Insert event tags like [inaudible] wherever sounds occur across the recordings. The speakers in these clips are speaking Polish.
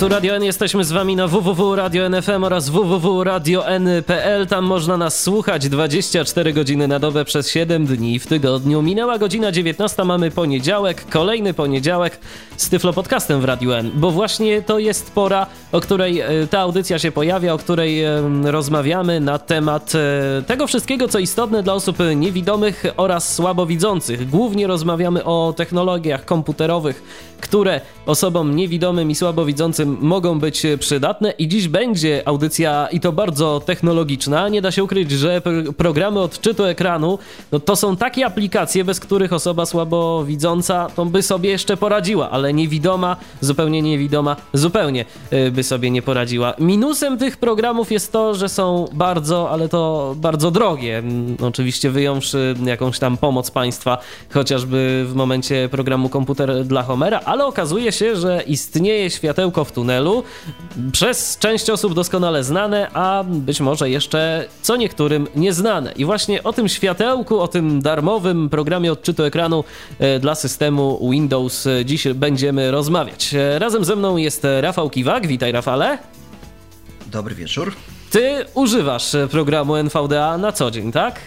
Tu Radio N, jesteśmy z wami na www.radio.nfm oraz www.radio.n.pl. Tam można nas słuchać 24 godziny na dobę przez 7 dni w tygodniu. Minęła godzina 19, mamy poniedziałek, kolejny poniedziałek z Tyflo Podcastem w Radio N, bo właśnie to jest pora, o której e, ta audycja się pojawia, o której rozmawiamy na temat e, tego wszystkiego, co istotne dla osób niewidomych oraz słabowidzących. Głównie rozmawiamy o technologiach komputerowych, które osobom niewidomym i słabowidzącym mogą być przydatne i dziś będzie audycja i to bardzo technologiczna. Nie da się ukryć, że programy odczytu ekranu no to są takie aplikacje, bez których osoba słabowidząca to by sobie jeszcze poradziła, ale niewidoma, zupełnie niewidoma, zupełnie y, by sobie nie poradziła. Minusem tych programów jest to, że są bardzo, ale to bardzo drogie. Mm, oczywiście wyjąwszy jakąś tam pomoc państwa, chociażby w momencie programu komputer dla Homera, ale okazuje się, że istnieje światełko w tunelu, przez część osób doskonale znane, a być może jeszcze co niektórym nieznane. I właśnie o tym światełku, o tym darmowym programie odczytu ekranu e, dla systemu Windows dziś będziemy rozmawiać. E, razem ze mną jest Rafał Kiwak. Witaj, Rafale. Dobry wieczór. Ty używasz programu NVDA na co dzień, tak?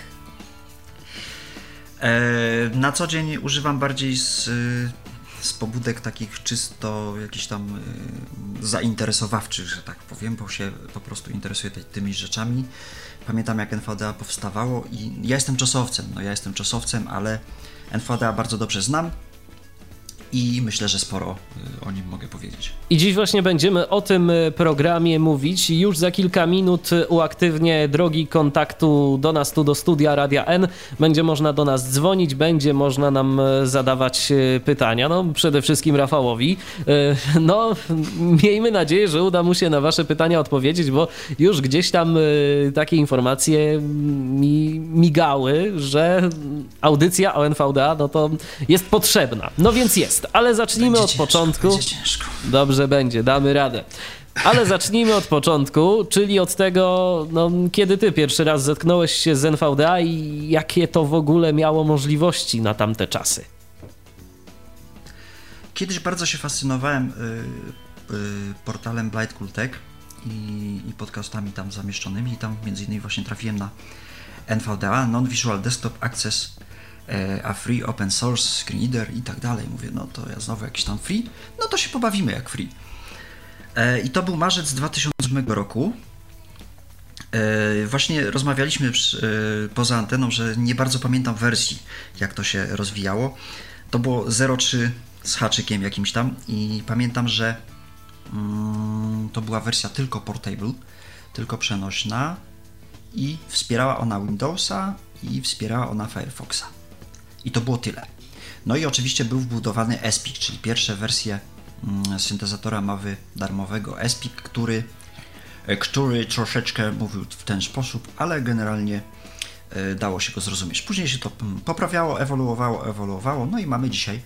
E, na co dzień używam bardziej z z pobudek takich czysto jakichś tam y, zainteresowawczych, że tak powiem, bo się po prostu interesuję tymi rzeczami. Pamiętam jak NVDA powstawało i ja jestem czasowcem, no ja jestem czasowcem, ale NVDA bardzo dobrze znam, i myślę, że sporo y, o nim mogę powiedzieć. I dziś właśnie będziemy o tym y, programie mówić. Już za kilka minut y, uaktywnię drogi kontaktu do nas tu do studia Radia N. Będzie można do nas dzwonić, będzie można nam zadawać pytania. No przede wszystkim Rafałowi. [laughs] No miejmy nadzieję, że uda mu się na wasze pytania odpowiedzieć, bo już gdzieś tam takie informacje mi migały, że audycja o NVDA no to jest potrzebna. No więc jest jest, ale zacznijmy będzie od ciężko, początku. Będzie ciężko. Dobrze będzie, damy radę. Ale zacznijmy od początku, czyli od tego, no, kiedy ty pierwszy raz zetknąłeś się z NVDA i jakie to w ogóle miało możliwości na tamte czasy? Kiedyś bardzo się fascynowałem y, y, portalem Blight Cool Tech i, i podcastami tam zamieszczonymi i tam między innymi właśnie trafiłem na NVDA, Non-Visual Desktop Access a free open source, screenreader i tak dalej. Mówię, no to ja znowu jakiś tam free, no to się pobawimy jak free. E, I to był marzec 2008 roku. E, właśnie rozmawialiśmy poza anteną, że nie bardzo pamiętam wersji, jak to się rozwijało. To było 0.3 z haczykiem jakimś tam i pamiętam, że mm, to była wersja tylko portable, tylko przenośna i wspierała ona Windowsa i wspierała ona Firefoxa. I to było tyle. No i oczywiście był wbudowany ESPIC, czyli pierwsze wersje mm, syntezatora mowy darmowego ESPIC, który, e, który troszeczkę mówił w ten sposób, ale generalnie e, dało się go zrozumieć. Później się to mm, poprawiało, ewoluowało, ewoluowało, no i mamy dzisiaj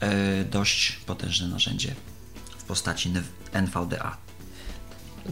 e, dość potężne narzędzie w postaci NVDA.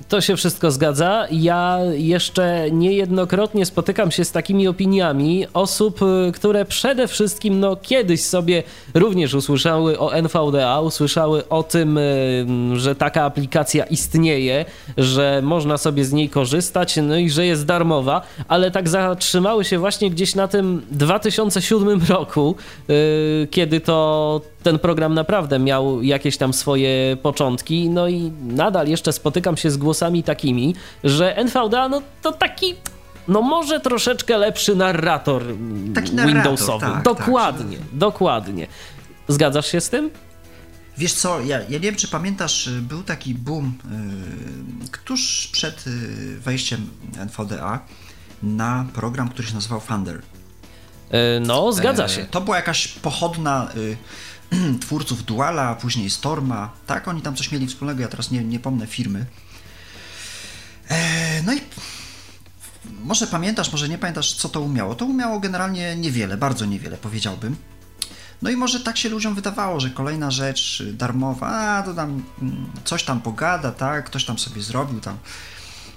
To się wszystko zgadza. Ja jeszcze niejednokrotnie spotykam się z takimi opiniami osób, y, które przede wszystkim no, kiedyś sobie również usłyszały o NVDA, usłyszały o tym, y, że taka aplikacja istnieje, że można sobie z niej korzystać, no i że jest darmowa, ale tak zatrzymały się właśnie gdzieś na tym 2007 roku, y, kiedy to ten program naprawdę miał jakieś tam swoje początki, no i nadal jeszcze spotykam się z głosami takimi, że NVDA no to taki no może troszeczkę lepszy narrator, taki narrator Windowsowy. Tak, dokładnie, tak. dokładnie. Zgadzasz się z tym? Wiesz co, ja, ja nie wiem, czy pamiętasz, był taki boom yy, tuż przed yy, wejściem NVDA na program, który się nazywał Thunder. Yy, no, zgadza się. to była jakaś pochodna y, [clears throat] twórców Duala, później Storma. Tak, oni tam coś mieli wspólnego, ja teraz nie, nie pomnę firmy. E, no i może pamiętasz, może nie pamiętasz, co to umiało. To umiało generalnie niewiele, bardzo niewiele, powiedziałbym. No i może tak się ludziom wydawało, że kolejna rzecz darmowa, a to tam mm, coś tam pogada, tak, ktoś tam sobie zrobił tam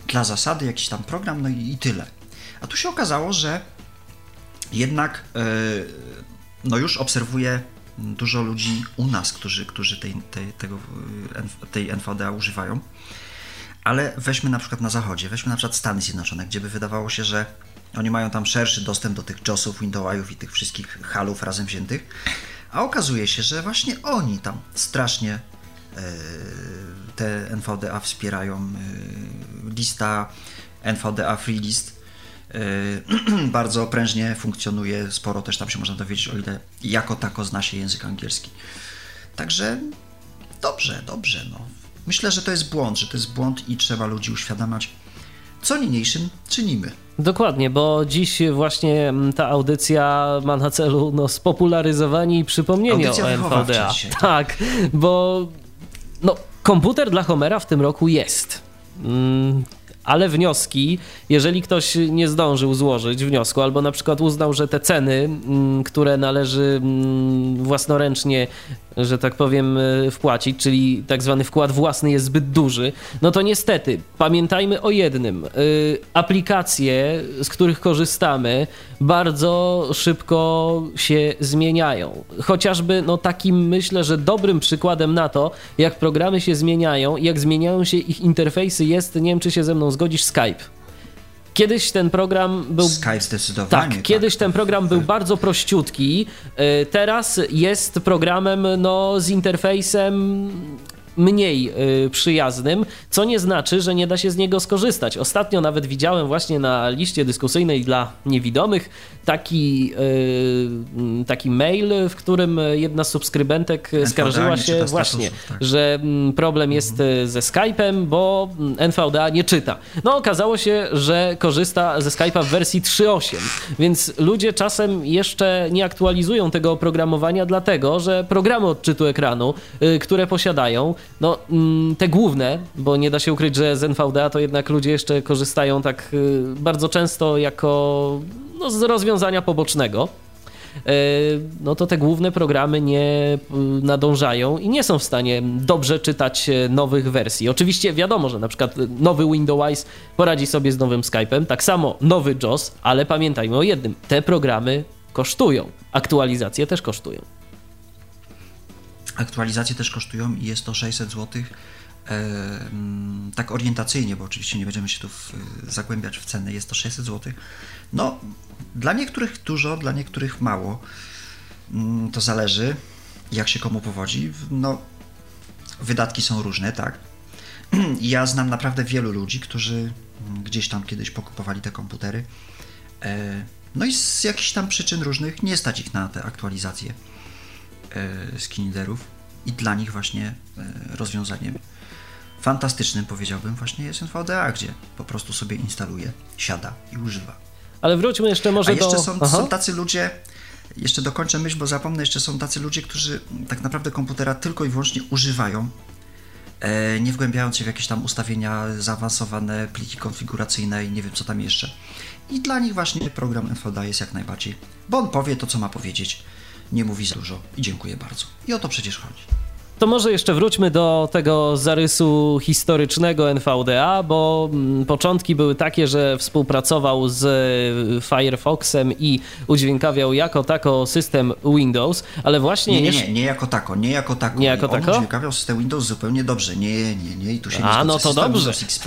dla zasady jakiś tam program, no i, i tyle. A tu się okazało, że jednak yy, no już obserwuję dużo ludzi u nas, którzy, którzy tej, tej, tego, tej NVDA używają. Ale weźmy na przykład na zachodzie, weźmy na przykład Stany Zjednoczone, gdzie by wydawało się, że oni mają tam szerszy dostęp do tych JOSów, Windowsów i tych wszystkich halów razem wziętych, a okazuje się, że właśnie oni tam strasznie e, te NVDA wspierają. E, lista NVDA Free List [clears throat] bardzo prężnie funkcjonuje, sporo też tam się można dowiedzieć, o ile jako tako zna się język angielski. Także dobrze, dobrze. No. Myślę, że to jest błąd, że to jest błąd i trzeba ludzi uświadamiać, co niniejszym czynimy. Dokładnie, bo dziś właśnie mm, ta audycja ma na celu no, spopularyzowanie i przypomnienie audycja o NVDA. Dzisiaj, tak. tak, bo no, komputer dla Homera w tym roku jest. Mm, ale wnioski, jeżeli ktoś nie zdążył złożyć wniosku, albo na przykład uznał, że te ceny, mm, które należy własnoręcznie że tak powiem, e, wpłacić, czyli tak zwany wkład własny jest zbyt duży, no to niestety pamiętajmy o jednym. E, aplikacje, z których korzystamy, bardzo szybko się zmieniają. Chociażby no takim myślę, że dobrym przykładem na to, jak programy się zmieniają, jak zmieniają się ich interfejsy jest, nie wiem czy się ze mną zgodzisz, Skype. Kiedyś ten program był. Skype zdecydowanie. Tak, tak. kiedyś ten program był bardzo prościutki. Y, teraz jest programem no, z interfejsem mniej y, przyjaznym, co nie znaczy, że nie da się z niego skorzystać. Ostatnio nawet widziałem właśnie na liście dyskusyjnej dla niewidomych taki, y, taki mail, w którym jedna z subskrybentek skarżyła się właśnie, statusów, tak. że mm, problem jest mhm. ze Skype'em, bo NVDA nie czyta. No okazało się, że korzysta ze Skype'a w wersji 3.8, więc ludzie czasem jeszcze nie aktualizują tego oprogramowania, dlatego że programy odczytu ekranu, y, które posiadają, no mm, te główne, bo nie da się ukryć, że z NVDA to jednak ludzie jeszcze korzystają tak y, bardzo często jako no, z rozwiązania pobocznego e, no to te główne programy nie y, nadążają i nie są w stanie dobrze czytać e, nowych wersji. Oczywiście wiadomo, że na przykład nowy Windows poradzi sobie z nowym Skype'em, tak samo nowy JOS, ale pamiętajmy o jednym, te programy kosztują, aktualizacje też kosztują. Aktualizacje też kosztują i jest to 600 zł. tak orientacyjnie, bo oczywiście nie będziemy się tu w, zagłębiać w ceny, jest to 600 zł. No, dla niektórych dużo, dla niektórych mało. Mm, to zależy, jak się komu powodzi. No, wydatki są różne, tak. [clears throat] Ja znam naprawdę wielu ludzi, którzy gdzieś tam kiedyś pokupowali te komputery. E, no i z jakichś tam przyczyn różnych nie stać ich na te aktualizacje E, skiniderów i dla nich właśnie e, rozwiązaniem fantastycznym, powiedziałbym, właśnie jest NVDA, gdzie po prostu sobie instaluje, siada i używa. Ale wróćmy jeszcze może A jeszcze do... są, są tacy ludzie, jeszcze dokończę myśl, bo zapomnę, jeszcze są tacy ludzie, którzy tak naprawdę komputera tylko i wyłącznie używają, e, nie wgłębiając się w jakieś tam ustawienia zaawansowane, pliki konfiguracyjne i nie wiem co tam jeszcze. I dla nich właśnie program NVDA jest jak najbardziej, bo on powie to, co ma powiedzieć nie mówi za dużo i dziękuję bardzo. I o to przecież chodzi. To może jeszcze wróćmy do tego zarysu historycznego NVDA, bo mm, początki były takie, że współpracował z Firefoxem i udźwiękawiał jako tako system Windows, ale właśnie... Nie, nie, nie, nie jako tako, nie jako tako. Nie jako tako? Udźwiękawiał system Windows zupełnie dobrze. Nie, nie, nie, i tu się nie A, no to dobrze. XP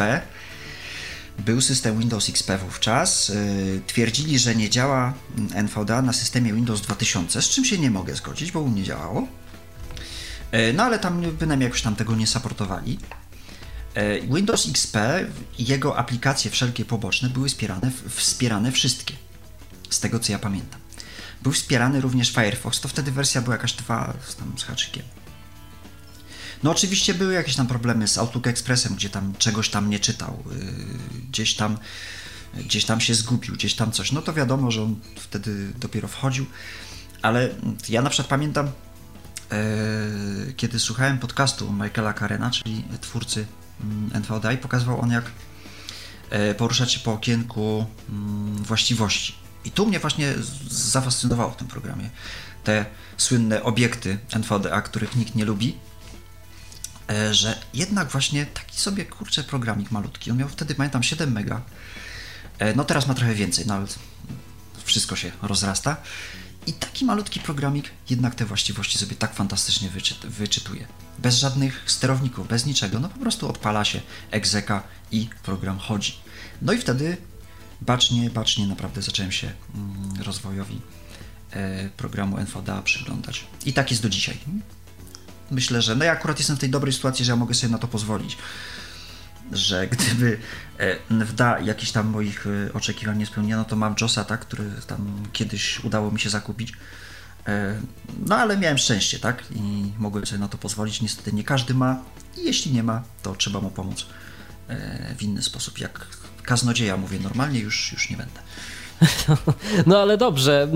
był system Windows XP wówczas. Y, twierdzili, że nie działa NVDA na systemie Windows 2000, z czym się nie mogę zgodzić, bo u mnie działało. Y, no ale tam bynajmniej jakoś tam tego nie supportowali. Y, Windows XP i jego aplikacje wszelkie poboczne były wspierane, wspierane wszystkie. Z tego co ja pamiętam. Był wspierany również Firefox, to wtedy wersja była jakaś 2 z haczykiem. No oczywiście były jakieś tam problemy z Outlook Expressem, gdzie tam czegoś tam nie czytał, yy, gdzieś tam gdzieś tam się zgubił, gdzieś tam coś. No to wiadomo, że on wtedy dopiero wchodził, ale ja na przykład pamiętam, yy, kiedy słuchałem podcastu Michaela Karena, czyli twórcy mm, NVDA i pokazywał on jak poruszać się po okienku mm, właściwości. I tu mnie właśnie zafascynowało w tym programie. Te słynne obiekty NVDA, których nikt nie lubi, e, że jednak właśnie taki sobie, kurczę, programik malutki. On miał wtedy, pamiętam, 7 mega. E, no teraz ma trochę więcej, no ale wszystko się rozrasta. I taki malutki programik jednak te właściwości sobie tak fantastycznie wyczyt, wyczytuje. Bez żadnych sterowników, bez niczego. No po prostu odpala się egzeka i program chodzi. No i wtedy bacznie, bacznie naprawdę zacząłem się mm, rozwojowi e, programu NVDA przyglądać. I tak jest do dzisiaj. Myślę, że no ja akurat jestem w tej dobrej sytuacji, że ja mogę sobie na to pozwolić. Że gdyby e, NVDA jakichś tam moich e, oczekiwań nie spełniono, to mam JOSa, tak, który tam kiedyś udało mi się zakupić. No ale miałem szczęście, tak? I mogłem sobie na to pozwolić. Niestety nie każdy ma. I jeśli nie ma, to trzeba mu pomóc w inny sposób, jak kaznodzieja mówię normalnie, już, już nie będę. [laughs] No ale dobrze,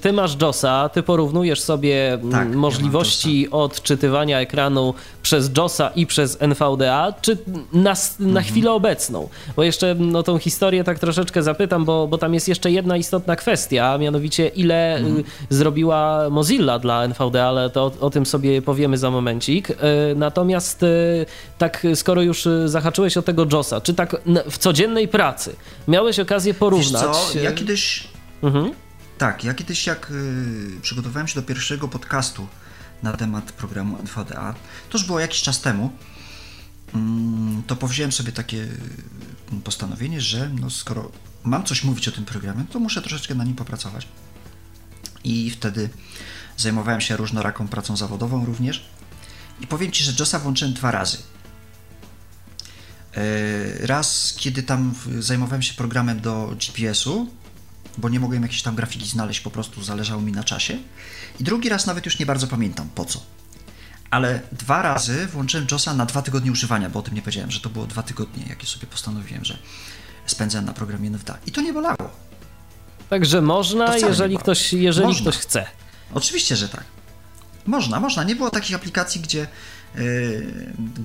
ty masz JOSa, ty porównujesz sobie tak, możliwości ja odczytywania ekranu przez JOSa i przez NVDA, czy na, na mhm. chwilę obecną? Bo jeszcze no, tą historię tak troszeczkę zapytam, bo, bo tam jest jeszcze jedna istotna kwestia, a mianowicie ile mhm. Y, zrobiła Mozilla dla NVDA, ale to o, o, tym sobie powiemy za momencik. Y, natomiast y, tak, skoro już zahaczyłeś o tego JOSa, czy tak w codziennej pracy miałeś okazję porównać... Kiedyś... Mhm. Tak, ja kiedyś jak przygotowałem się do pierwszego podcastu na temat programu NVDA. To już było jakiś czas temu. Mm, to powziąłem sobie takie mm, postanowienie, że no skoro mam coś mówić o tym programie, to muszę troszeczkę na nim popracować. I wtedy zajmowałem się różnoraką pracą zawodową również. I powiem Ci, że JOSa włączyłem dwa razy. E, raz, kiedy tam zajmowałem się programem do GPS-u, bo nie mogłem jakiejś tam grafiki znaleźć, po prostu zależało mi na czasie. I drugi raz nawet już nie bardzo pamiętam po co. Ale dwa razy włączyłem JOSa na dwa tygodnie używania, bo o tym nie powiedziałem, że to było dwa tygodnie, jakie sobie postanowiłem, że spędzę na programie NVDA. I to nie bolało. Także można, jeżeli, ktoś, jeżeli można. ktoś chce. Oczywiście, że tak. Można, można. Nie było takich aplikacji, gdzie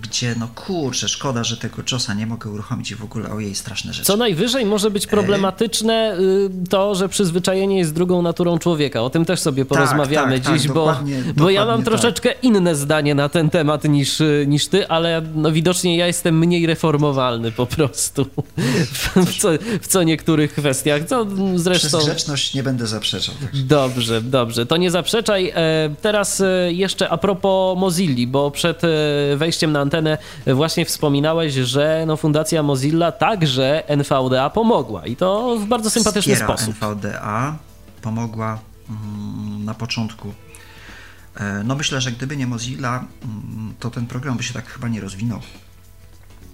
gdzie no kurczę, szkoda, że tego czosa nie mogę uruchomić i w ogóle o jej straszne rzeczy. Co najwyżej może być problematyczne yy, to, że przyzwyczajenie jest drugą naturą człowieka. O tym też sobie tak, porozmawiamy tak, dziś, tak, bo, dokładnie, bo ja mam tak. troszeczkę inne zdanie na ten temat niż, niż ty, ale no widocznie ja jestem mniej reformowalny po prostu [laughs] w co, w co niektórych kwestiach. Co zresztą... Przez grzeczność nie będę zaprzeczał. Dobrze, dobrze. To nie zaprzeczaj. E, teraz e, jeszcze a propos Mozilli, bo przed przed e, wejściem na antenę właśnie wspominałeś, że no, Fundacja Mozilla także NVDA pomogła i to w bardzo sympatyczny Wspiera sposób. NVDA pomogła mm, na początku. E, no myślę, że gdyby nie Mozilla, mm, to ten program by się tak chyba nie rozwinął.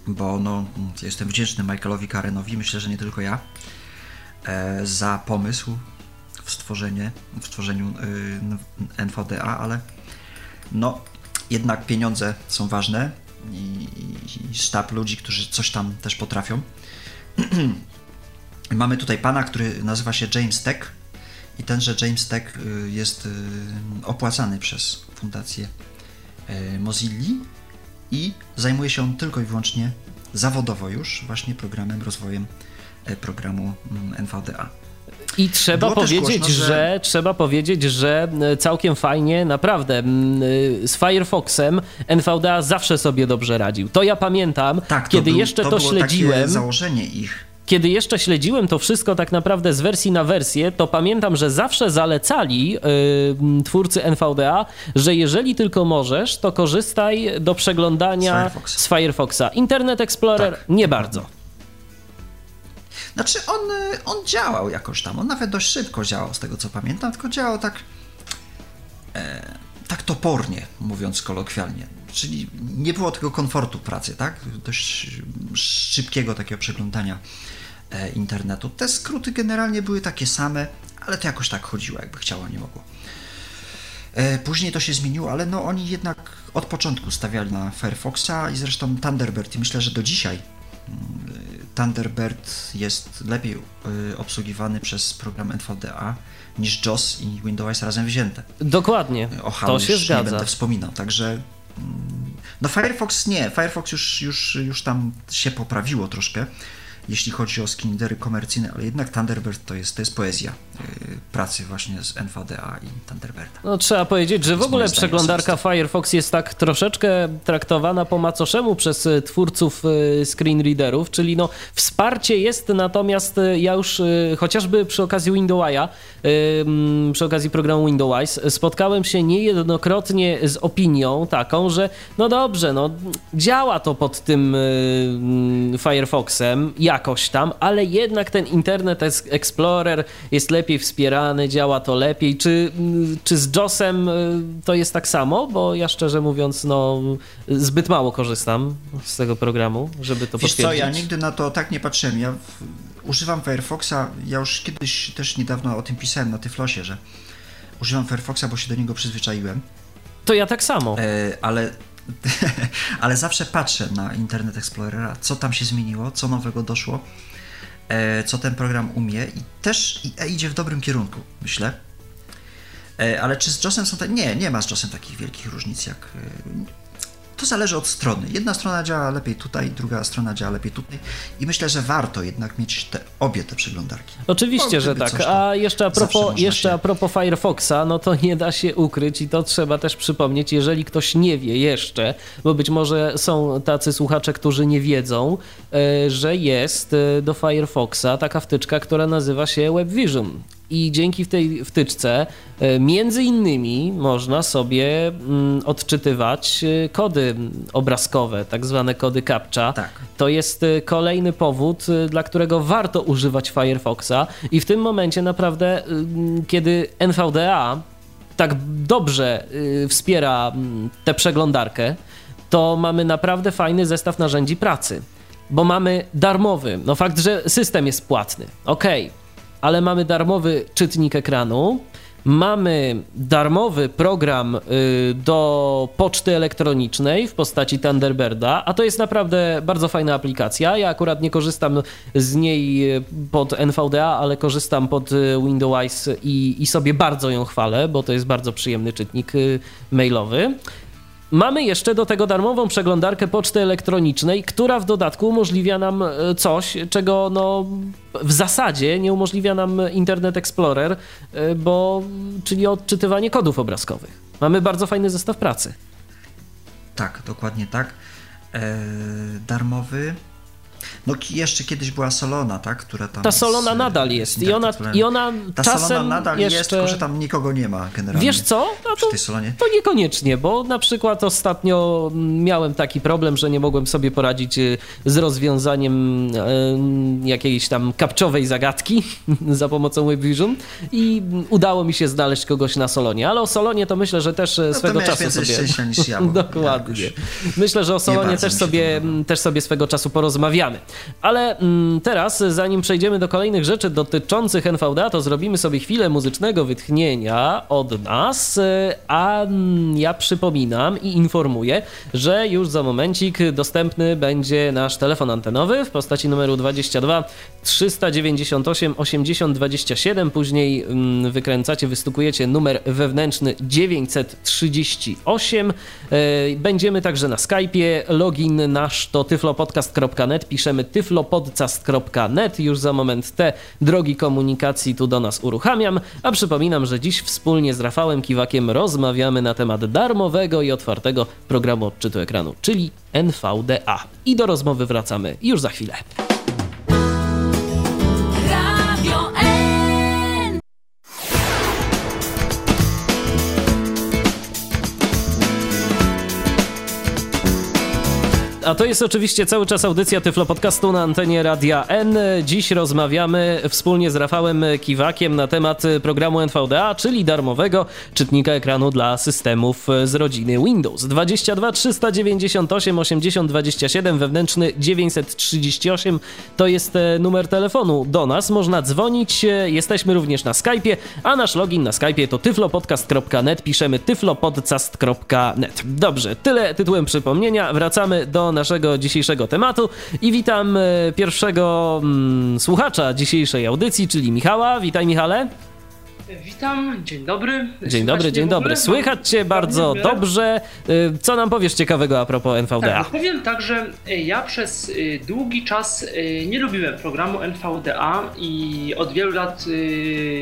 Bo no, jestem wdzięczny Michaelowi Karenowi, myślę, że nie tylko ja, e, za pomysł w, stworzenie, w stworzeniu NVDA, ale no, jednak pieniądze są ważne i, i sztab ludzi, którzy coś tam też potrafią. [clears throat] Mamy tutaj pana, który nazywa się James Tech i tenże James Tech y, jest y, opłacany przez fundację y, Mozilla i zajmuje się on tylko i wyłącznie zawodowo już właśnie programem, rozwojem programu mm, NVDA. I trzeba powiedzieć, głośno, że... że... trzeba powiedzieć, że e, całkiem fajnie, naprawdę e, z Firefoxem NVDA zawsze sobie dobrze radził. To ja pamiętam, tak, kiedy był, jeszcze to, to śledziłem. założenie ich. Kiedy jeszcze śledziłem to wszystko tak naprawdę z wersji na wersję, to pamiętam, że zawsze zalecali yy, twórcy NVDA, że jeżeli tylko możesz, to korzystaj do przeglądania z, Firefox. z Firefoxa. Internet Explorer tak, nie bardzo. Znaczy on, y, on działał jakoś tam, on nawet dość szybko działał z tego co pamiętam, tylko działał tak e, tak topornie, mówiąc kolokwialnie. Czyli nie było tego komfortu pracy, tak? Dość szybkiego takiego przeglądania e, internetu. Te skróty generalnie były takie same, ale to jakoś tak chodziło, jakby chciało, nie mogło. E, później to się zmieniło, ale no oni jednak od początku stawiali na Firefoxa i zresztą Thunderbird i myślę, że do dzisiaj Thunderbird jest lepiej y, obsługiwany przez program NVDA niż JOS i Windows razem wzięte. Dokładnie. O to się zgadza. nie będę wspominał, także mm, no Firefox nie, Firefox już, już, już tam się poprawiło troszkę jeśli chodzi o screenreadery komercyjne, ale jednak Thunderbird to jest, to jest poezja pracy właśnie z NVDA i Thunderbirda. No trzeba powiedzieć, że w ogóle przeglądarka Firefox jest tak troszeczkę traktowana po macoszemu przez twórców screenreaderów, czyli no wsparcie jest, natomiast ja już chociażby przy okazji Windowsa, przy okazji programu Windows spotkałem się niejednokrotnie z opinią taką, że no dobrze, no działa to pod tym Firefoxem jakoś tam, ale jednak ten Internet Explorer jest lepiej wspierany, działa to lepiej. Czy, czy z JOSem to jest tak samo? Bo ja szczerze mówiąc, no zbyt mało korzystam z tego programu, żeby to Wiesz potwierdzić. co, ja nigdy na to tak nie patrzyłem. Ja używam Firefoxa, ja już kiedyś też niedawno o tym pisałem na Tyflosie, że używam Firefoxa, bo się do niego przyzwyczaiłem. To ja tak samo. E, ale, [laughs] ale zawsze patrzę na Internet Explorera, co tam się zmieniło, co nowego doszło, co ten program umie i też i, idzie w dobrym kierunku, myślę. E, ale czy z JOSem są te... Nie, nie ma z JOSem takich wielkich różnic jak to zależy od strony. Jedna strona działa lepiej tutaj, druga strona działa lepiej tutaj i myślę, że warto jednak mieć te, obie te przeglądarki. Oczywiście, że tak. A jeszcze a, propos, jeszcze a propos Firefoxa, no to nie da się ukryć i to trzeba też przypomnieć, jeżeli ktoś nie wie jeszcze, bo być może są tacy słuchacze, którzy nie wiedzą, e, że jest e, do Firefoxa taka wtyczka, która nazywa się WebVision i dzięki tej wtyczce e, między innymi można sobie mm, odczytywać e, kody obrazkowe, tak zwane kody CAPTCHA. Tak. To jest e, kolejny powód, dla którego warto używać Firefoxa. I w tym momencie naprawdę, kiedy NVDA tak dobrze wspiera tę przeglądarkę, to mamy naprawdę fajny zestaw narzędzi pracy, bo mamy darmowy, no fakt, że system jest płatny, okej, okay ale mamy darmowy czytnik ekranu, mamy darmowy program y, do poczty elektronicznej w postaci Thunderbirda, a to jest naprawdę bardzo fajna aplikacja. Ja akurat nie korzystam z niej pod NVDA, ale korzystam pod y, Windows i, i sobie bardzo ją chwalę, bo to jest bardzo przyjemny czytnik y, mailowy. Mamy jeszcze do tego darmową przeglądarkę poczty elektronicznej, która w dodatku umożliwia nam e, coś, czego no, w zasadzie nie umożliwia nam Internet Explorer, e, bo, czyli odczytywanie kodów obrazkowych. Mamy bardzo fajny zestaw pracy. Tak, dokładnie tak. Eee, darmowy no jeszcze kiedyś była Solona, tak? Która tam ta Solona z, nadal jest i ona, i ona ta czasem Solona nadal jeszcze... jest, tylko że tam nikogo nie ma generalnie. Wiesz co? No to, to niekoniecznie, bo na przykład ostatnio miałem taki problem, że nie mogłem sobie poradzić y, z rozwiązaniem y, jakiejś tam kapczowej zagadki [laughs] za pomocą WebVision i udało mi się znaleźć kogoś na Solonie, ale o Solonie to myślę, że też no swego czasu sobie... niż ja. [laughs] Dokładnie. Myślę, że o Solonie też sobie, też sobie swego czasu porozmawiamy. Ale mm, teraz, zanim przejdziemy do kolejnych rzeczy dotyczących NVDA, to zrobimy sobie chwilę muzycznego wytchnienia od nas, a mm, ja przypominam i informuję, że już za momencik dostępny będzie nasz telefon antenowy w postaci numeru 22 398 80 27, później mm, wykręcacie, wystukujecie numer wewnętrzny 938. E, będziemy także na Skype'ie, login nasz to tyflopodcast.net, piszemy tyflopodcast.net. Już za moment te drogi komunikacji tu do nas uruchamiam, a przypominam, że dziś wspólnie z Rafałem Kiwakiem rozmawiamy na temat darmowego i otwartego programu odczytu ekranu, czyli NVDA. I do rozmowy wracamy już za chwilę. A to jest oczywiście cały czas audycja Tyflo Podcastu na antenie Radia N. Dziś rozmawiamy wspólnie z Rafałem Kiwakiem na temat programu NVDA, czyli darmowego czytnika ekranu dla systemów z rodziny Windows. 22 398 80 27 wewnętrzny 938 to jest e, numer telefonu do nas. Można dzwonić. Jesteśmy również na Skype'ie, a nasz login na Skype'ie to tyflopodcast.net. Piszemy tyflopodcast.net. Dobrze, tyle tytułem przypomnienia. Wracamy do naszego dzisiejszego tematu i witam e, pierwszego mm, słuchacza dzisiejszej audycji, czyli Michała. Witaj Michale. Witam, dzień dobry. Dzień dobry, dzień dobry. Słychać Cię bardzo dobrze. Y, co nam powiesz ciekawego a propos NVDA? Tak, powiem tak, że y, ja przez y, długi czas nie lubiłem programu NVDA i od wielu lat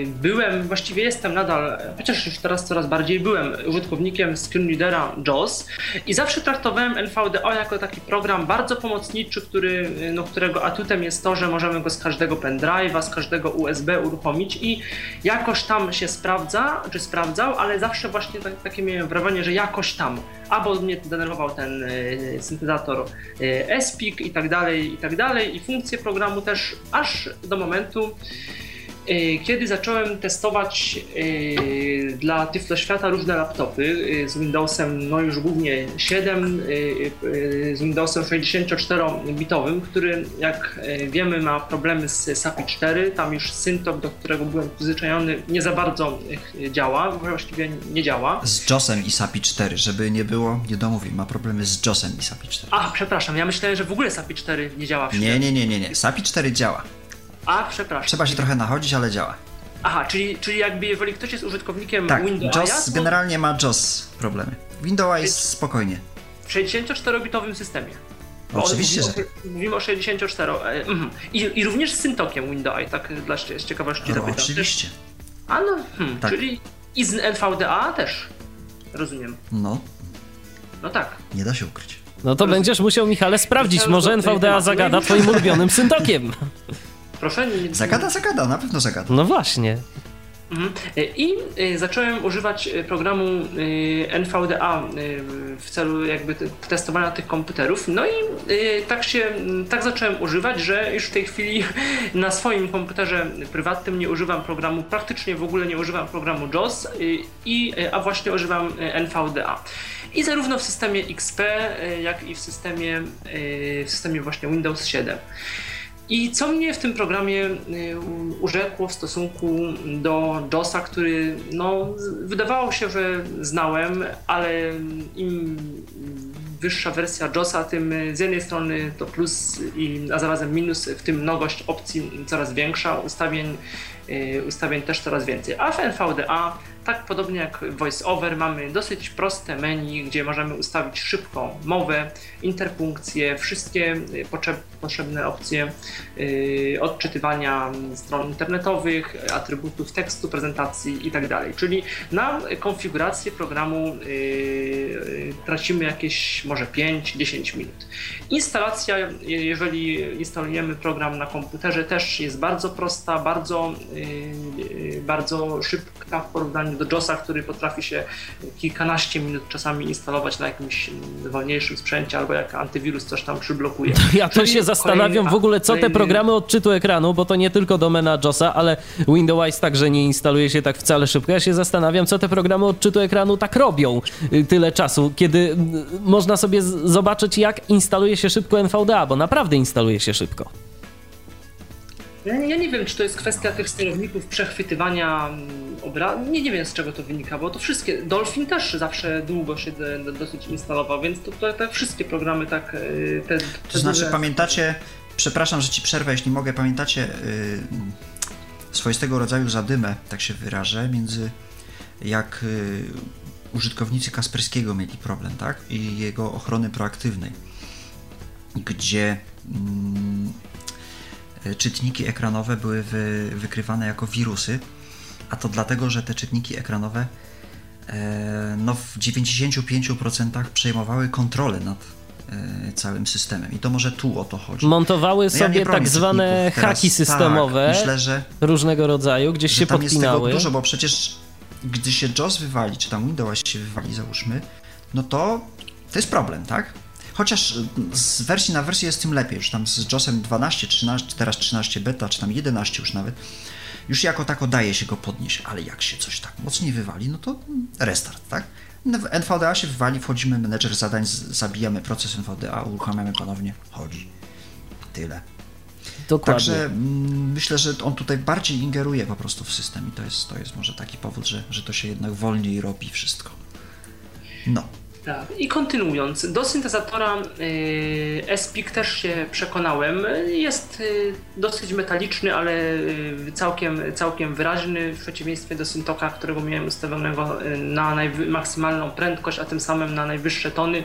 byłem, właściwie jestem nadal, chociaż już teraz coraz bardziej byłem użytkownikiem screenreadera JAWS i zawsze traktowałem NVDA jako taki program bardzo pomocniczy, który, no, którego atutem jest to, że możemy go z każdego pendrive'a, z każdego USB uruchomić i jakoś tam tam się sprawdza, czy sprawdzał, ale zawsze właśnie tak, takie miałem wrażenie, że jakoś tam. Albo mnie denerwował ten y, syntezator y, SPIC i tak dalej, i tak dalej, i funkcje programu też, aż do momentu, E, kiedy zacząłem testować e, dla Tyflo Świata różne laptopy e, z Windowsem, no już głównie 7, z Windowsem 64-bitowym, który jak wiemy ma problemy z SAPI 4, tam już Syntok, do którego byłem przyzwyczajony, nie za bardzo działa, właściwie nie działa. Z JOSem i SAPI 4, żeby nie było niedomówień, ma problemy z JOSem i SAPI 4. A, przepraszam, ja myślałem, że w ogóle SAPI 4 nie działa w Nie, nie, nie, nie, nie. SAPI 4 działa. A, przepraszam. Trzeba się trochę nachodzić, ale działa. Aha, czyli, czyli jakby jeżeli ktoś jest użytkownikiem tak, Windows, JOS to... generalnie ma JOS problemy. Windows jest spokojnie. W 64-bitowym systemie. Bo Oczywiście, mówimy że. O, mówimy o 64. E, mm, I, I również z Syntokiem Windows, tak dla z ciekawości no, zapytam. Oczywiście. A no, hmm, tak. czyli i z NVDA też. Rozumiem. No. No tak. Nie da się ukryć. No to będziesz musiał, Michale, sprawdzić. Może NVDA zagada twoim ulubionym syntokiem. [laughs] Proszę, nie... Zagada, zagada, na pewno zagada. No właśnie. Mhm. I y, zacząłem używać y, programu y, NVDA w celu jakby testowania tych komputerów. No i tak się, tak zacząłem używać, że już w tej chwili [laughs] na swoim komputerze prywatnym nie używam programu, praktycznie w ogóle nie używam programu JOS, i, a właśnie używam NVDA. I zarówno w systemie XP, jak i w systemie, w systemie właśnie Windows 7. I co mnie w tym programie y, urzekło w stosunku do JOSa, który no, wydawało się, że znałem, ale im wyższa wersja JOSa, tym z jednej strony to plus, a zarazem minus, w tym mnogość opcji coraz większa, ustawień, y, ustawień też coraz więcej. A w NVDA tak podobnie jak VoiceOver mamy dosyć proste menu, gdzie możemy ustawić szybko mowę, interpunkcję, wszystkie potrzebne opcje yy, odczytywania stron internetowych, atrybutów tekstu, prezentacji itd. Tak Czyli na konfigurację programu yy, tracimy jakieś może 5-10 minut. Instalacja, jeżeli instalujemy program na komputerze, też jest bardzo prosta, bardzo, yy, bardzo szybka w porównaniu do JOSa, który potrafi się kilkanaście minut czasami instalować na jakimś wolniejszym sprzęcie, albo jak antywirus coś tam przyblokuje. [laughs] Ja to się zastanawiam w ogóle, co te programy odczytu ekranu, bo to nie tylko domena JOSa, ale Windows także nie instaluje się tak wcale szybko. Ja się zastanawiam, co te programy odczytu ekranu tak robią y, tyle czasu, kiedy y, można sobie zobaczyć, jak instaluje się szybko NVDA, bo naprawdę instaluje się szybko. Ja, ja, nie wiem, czy to jest kwestia tych sterowników przechwytywania mm, obrazu. Nie, nie wiem, z czego to wynika, bo to wszystkie. Dolphin też zawsze długo się dosyć instalował, więc to, to, to wszystkie programy tak. Y, te, te to znaczy, duże... pamiętacie, przepraszam, że ci przerwę, jeśli mogę, pamiętacie yy, swoistego rodzaju zadymę, tak się wyrażę, między jak yy, użytkownicy Kasperskiego mieli problem, tak? I jego ochrony proaktywnej, gdzie. Yy, czytniki ekranowe były wy, wykrywane jako wirusy, a to dlatego, że te czytniki ekranowe e, no, w 95% przejmowały kontrolę nad e, całym systemem. I to może tu o to chodzi. Montowały no sobie ja tak zwane haki tak, systemowe tak, myślę, że, różnego rodzaju, gdzieś się tam podpinały. Jest tego dużo, bo przecież gdy się JOS wywali, czy tam Windows się wywali, załóżmy, no to to jest problem, tak? Chociaż z wersji na wersję jest tym lepiej, już tam z JOSem 12, 13, teraz 13 beta, czy tam 11 już nawet, już jako tako daje się go podnieść, ale jak się coś tak mocniej wywali, no to restart, tak? W NVDA się wywali, wchodzimy, menedżer zadań, zabijamy proces NVDA, uruchamiamy ponownie, chodzi. Tyle. Dokładnie. Także mm, myślę, że on tutaj bardziej ingeruje po prostu w system i to jest, to jest może taki powód, że, że to się jednak wolniej robi wszystko. No. Tak, i kontynuując, do syntezatora y, SPIC też się przekonałem. Jest y, dosyć metaliczny, ale y, całkiem, całkiem wyraźny, w przeciwieństwie do Syntoka, którego miałem ustawionego na maksymalną prędkość, a tym samym na najwyższe tony.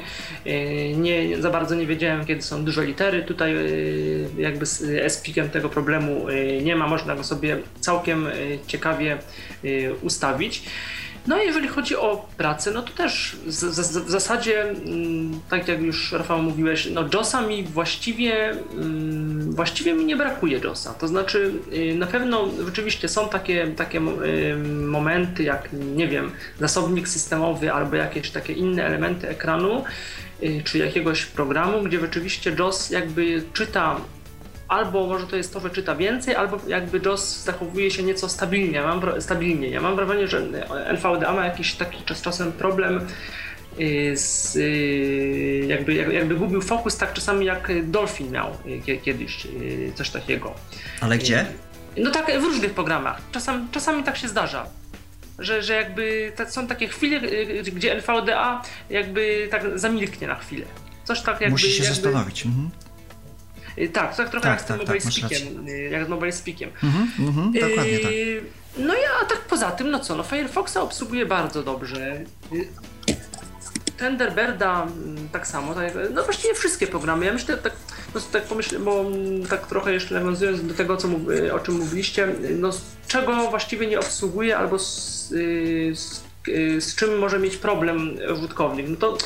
Nie, za bardzo nie wiedziałem, kiedy są duże litery. Tutaj jakby z SPIC-em tego problemu nie ma, można go sobie całkiem ciekawie ustawić. No a jeżeli chodzi o pracę, no to też w zasadzie, mm, tak jak już Rafał mówiłeś, no JOSa mi właściwie, mm, właściwie mi nie brakuje JOSa. To znaczy y, na pewno rzeczywiście są takie, takie y, momenty jak, nie wiem, zasobnik systemowy albo jakieś takie inne elementy ekranu, y, czy jakiegoś programu, gdzie rzeczywiście JOS jakby czyta albo może to jest to, że czyta więcej, albo jakby JOS zachowuje się nieco stabilnie. Mam, stabilnie. Ja mam wrażenie, że NVDA ma jakiś taki czas, czasem problem y, z, y, jakby, jakby gubił fokus tak czasami jak Dolphin miał y, kiedyś coś takiego. Ale gdzie? No tak w różnych programach. Czasami, czasami tak się zdarza. Że, że jakby są takie chwile, gdzie NVDA jakby tak zamilknie na chwilę. Coś tak jakby. Musi się jakby, zastanowić. Mhm. Y, tak, tak trochę tak, jak z tym tak, Mobile tak, Speakiem. Y, jak z Mobile Speakiem. Mhm, mhm, dokładnie tak. No ja a tak poza tym, no co, no Firefoxa obsługuje bardzo dobrze. Thunderbirda mm, tak samo, tak, no właściwie wszystkie programy. Ja myślę, tak, no, tak pomyślę, bo mm, tak trochę jeszcze nawiązując do tego, co, o czym mówiliście, no czego właściwie nie obsługuje albo z, z, z czym może mieć problem użytkownik, no to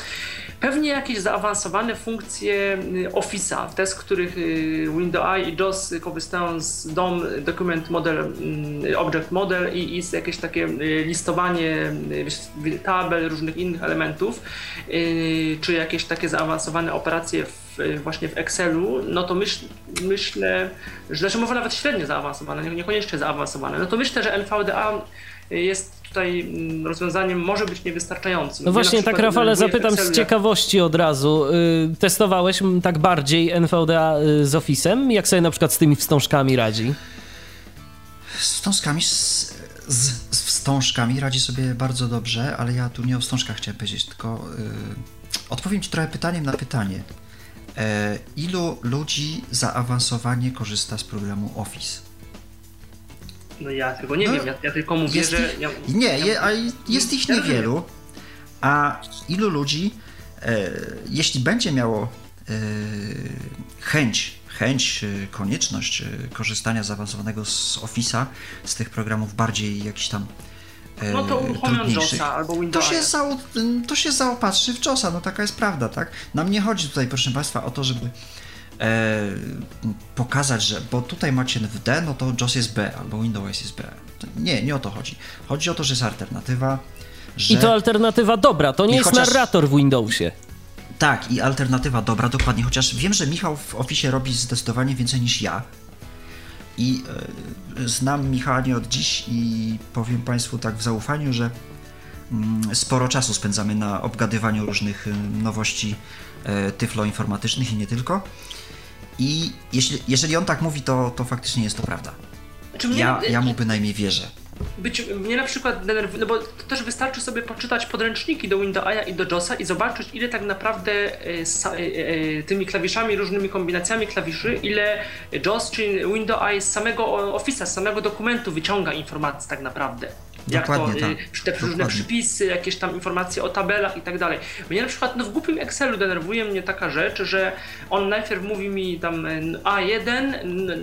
Pewnie jakieś zaawansowane funkcje y, Office'a, te z których y, Windows i JOS korzystają z DOM, Document Model, mm, Object Model i, i jakieś takie y, listowanie tabel, różnych innych elementów, czy jakieś takie zaawansowane operacje właśnie w Excelu, no to myśl, myślę, że znaczy może nawet średnio zaawansowane, niekoniecznie zaawansowane, no to myślę, że NVDA jest tutaj mm, rozwiązaniem może być niewystarczającym. No właśnie, tak Rafale, zapytam z ciekawości od razu. Y, testowałeś tak bardziej NVDA y, z Office'em? Jak sobie na przykład z tymi wstążkami radzi? Z wstążkami, z, z, z wstążkami radzi sobie bardzo dobrze, ale ja tu nie o wstążkach chciałem powiedzieć, tylko yy, odpowiem Ci trochę pytaniem na pytanie. E, ilu ludzi zaawansowanie korzysta z programu Office? No ja tego nie no, wiem, ja, ja, tylko mówię, jest że... Ich, ja, nie, je, a jest ich niewielu, a ilu ludzi, e, jeśli będzie miało e, chęć, chęć, e, konieczność e, korzystania zaawansowanego z Office'a, z tych programów bardziej jakiś tam e, no to uruchomią JOSa albo Windowsa. To się, za, to się zaopatrzy w JOSa, no taka jest prawda, tak? Nam nie chodzi tutaj, proszę Państwa, o to, żeby e, pokazać, że bo tutaj macie w D, no to JOS jest B albo Windows jest B. Nie, nie o to chodzi. Chodzi o to, że jest alternatywa. Że... I to alternatywa dobra, to nie I jest chociaż... narrator w Windowsie. Tak, i alternatywa dobra, dokładnie. Chociaż wiem, że Michał w Office robi zdecydowanie więcej niż ja. I e, znam Michała nie od dziś i powiem Państwu tak w zaufaniu, że mm, sporo czasu spędzamy na obgadywaniu różnych nowości e, tyfloinformatycznych i nie tylko. I jeśli, jeżeli on tak mówi, to, to faktycznie jest to prawda. Znaczy ja, ja mu bynajmniej wierzę. Być, mnie na przykład denerwuje, no bo to też wystarczy sobie poczytać podręczniki do Windowsa i do JOSa i zobaczyć, ile tak naprawdę e, e, e, tymi klawiszami, różnymi kombinacjami klawiszy, ile JOS czy Windows z samego Office'a, z samego dokumentu wyciąga informacji tak naprawdę. Dokładnie jak to, y, tak. te różne przypisy, jakieś tam informacje o tabelach i tak dalej. Mnie na przykład no w głupim Excelu denerwuje mnie taka rzecz, że on najpierw mówi mi tam y, A1,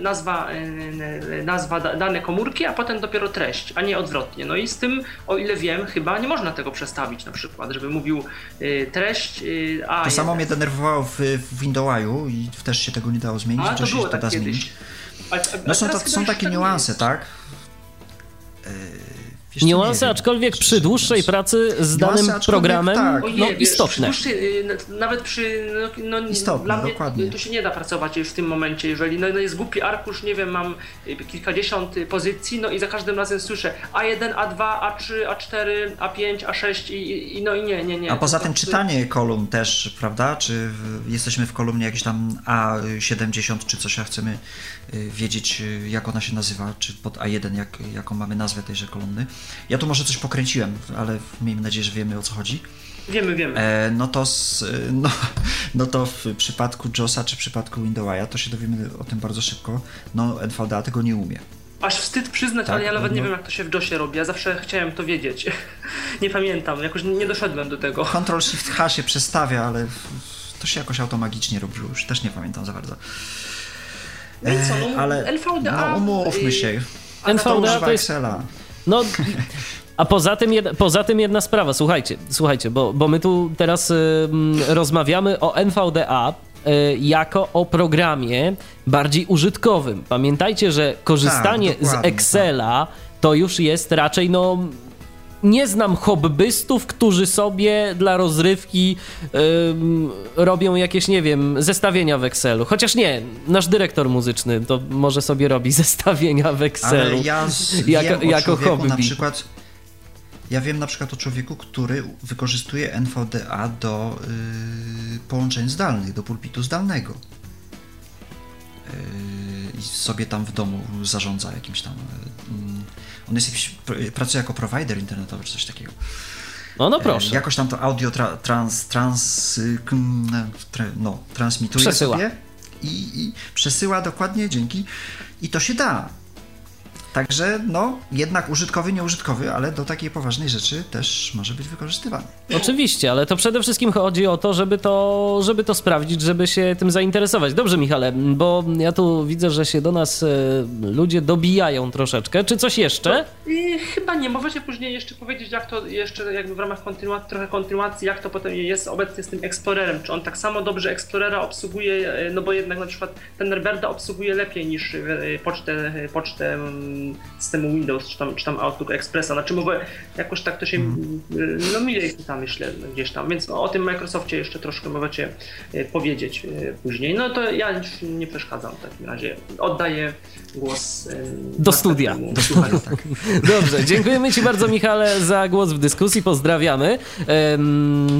nazwa, y, nazwa dane komórki, a potem dopiero treść, a nie odwrotnie. No i z tym, o ile wiem, chyba nie można tego przestawić na przykład, żeby mówił treść A1. To samo mnie denerwowało w, w Windowsu i też się tego nie dało zmienić, a, to się to tak da kiedyś. zmienić. A, a, no są, to, są takie niuanse, tak? Wiesz, Niuanse, aczkolwiek przy dłuższej pracy z danym programem, tak. no nie, istotne. Przy dłuższej, nawet przy, no, no istotne, dla mnie dokładnie. to się nie da pracować w tym momencie, jeżeli no, no jest głupi arkusz, nie wiem, mam kilkadziesiąt pozycji, no i za każdym razem słyszę A1, A2, A3, A4, A5, A6 i, i no i nie, nie, nie. A poza tym czytanie kolumn też, prawda? Czy jesteśmy w kolumnie jakiejś tam A70 czy coś, a chcemy y, wiedzieć, y, jak ona się nazywa, czy pod A1, jak, jaką mamy nazwę tejże kolumny Ja tu może coś pokręciłem, ale miejmy nadzieję, że wiemy o co chodzi. Wiemy, wiemy. E, no, to z, no, [laughs] no to w przypadku JOSa czy w przypadku Windowsa to się dowiemy o tym bardzo szybko. No NVDA tego nie umie. Aż wstyd przyznać, Tak, ale ja nawet nie no. wiem jak to się w JOSie robi. Ja zawsze chciałem to wiedzieć. [laughs] nie pamiętam, jakoś nie doszedłem do tego. Ctrl Shift H się przestawia, ale to się jakoś automagicznie robiło, już też nie pamiętam za bardzo. No i co, no, E, ale NVDA, no umówmy się. NVDA używa to jest Excela. No, a poza tym, jed, poza tym jedna sprawa, słuchajcie, słuchajcie, bo, bo my tu teraz y, mm, rozmawiamy o NVDA y, jako o programie bardziej użytkowym. Pamiętajcie, że korzystanie Tak, z Excela to już jest raczej no nie znam hobbystów, którzy sobie dla rozrywki ym, robią jakieś, nie wiem, zestawienia w Excelu. Chociaż nie, nasz dyrektor muzyczny to może sobie robi [laughs] zestawienia w Excelu. Ale ja [laughs] jako- wiem o jako człowieku na hobby. przykład. Ja wiem na przykład o człowieku, który wykorzystuje NVDA do y, połączeń zdalnych, do pulpitu zdalnego. Y, I sobie tam w domu zarządza jakimś tam. On jest jakiś, pr- pracuje jako prowajder internetowy czy coś takiego. No, no E, proszę. Jakoś tam to audio tra, trans, trans, no, transmituje Przesyła. sobie i, i przesyła dokładnie dzięki i to się da. Także no, jednak użytkowy, nieużytkowy, ale do takiej poważnej rzeczy też może być wykorzystywany. Oczywiście, ale to przede wszystkim chodzi o to, żeby to, żeby to sprawdzić, żeby się tym zainteresować. Dobrze, Michale, bo ja tu widzę, że się do nas e, ludzie dobijają troszeczkę. Czy coś jeszcze? I chyba nie, możecie później jeszcze powiedzieć, jak to jeszcze jakby w ramach kontynuacji, trochę kontynuacji, jak to potem jest obecnie z tym Explorerem. Czy on tak samo dobrze Explorera obsługuje, e, no bo jednak na przykład Thunderbirda obsługuje lepiej niż e, pocztę, pocztę mm, systemu Windows, czy tam, czy tam Outlook Expressa. Znaczy mówię, jakoś tak to się, mm, no milej tam myślę gdzieś tam, więc o tym Microsoftie jeszcze troszkę możecie e, powiedzieć e, później. No to ja już nie przeszkadzam w takim razie. Oddaję głos Do studia. słuchaczowi. Tak. [laughs] Dobrze, dziękujemy Ci bardzo, Michale, za głos w dyskusji. Pozdrawiamy.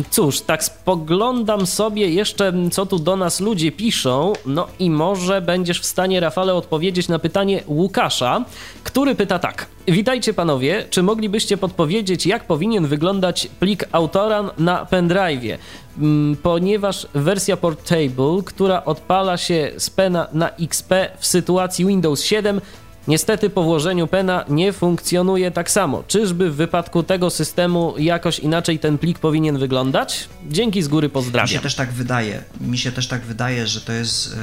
Cóż, tak spoglądam sobie jeszcze, co tu do nas ludzie piszą. No i może będziesz w stanie, Rafale, odpowiedzieć na pytanie Łukasza, który pyta tak. Witajcie panowie, czy moglibyście podpowiedzieć, jak powinien wyglądać plik Autoran na pendrive'ie? Mm, Ponieważ wersja Portable, która odpala się z pena na XP w sytuacji Windows 7, Niestety po włożeniu pena nie funkcjonuje tak samo. Czyżby w wypadku tego systemu jakoś inaczej ten plik powinien wyglądać? Dzięki z góry Mi się pozdrawiam. też tak wydaje. Mi się też tak wydaje, że to jest y,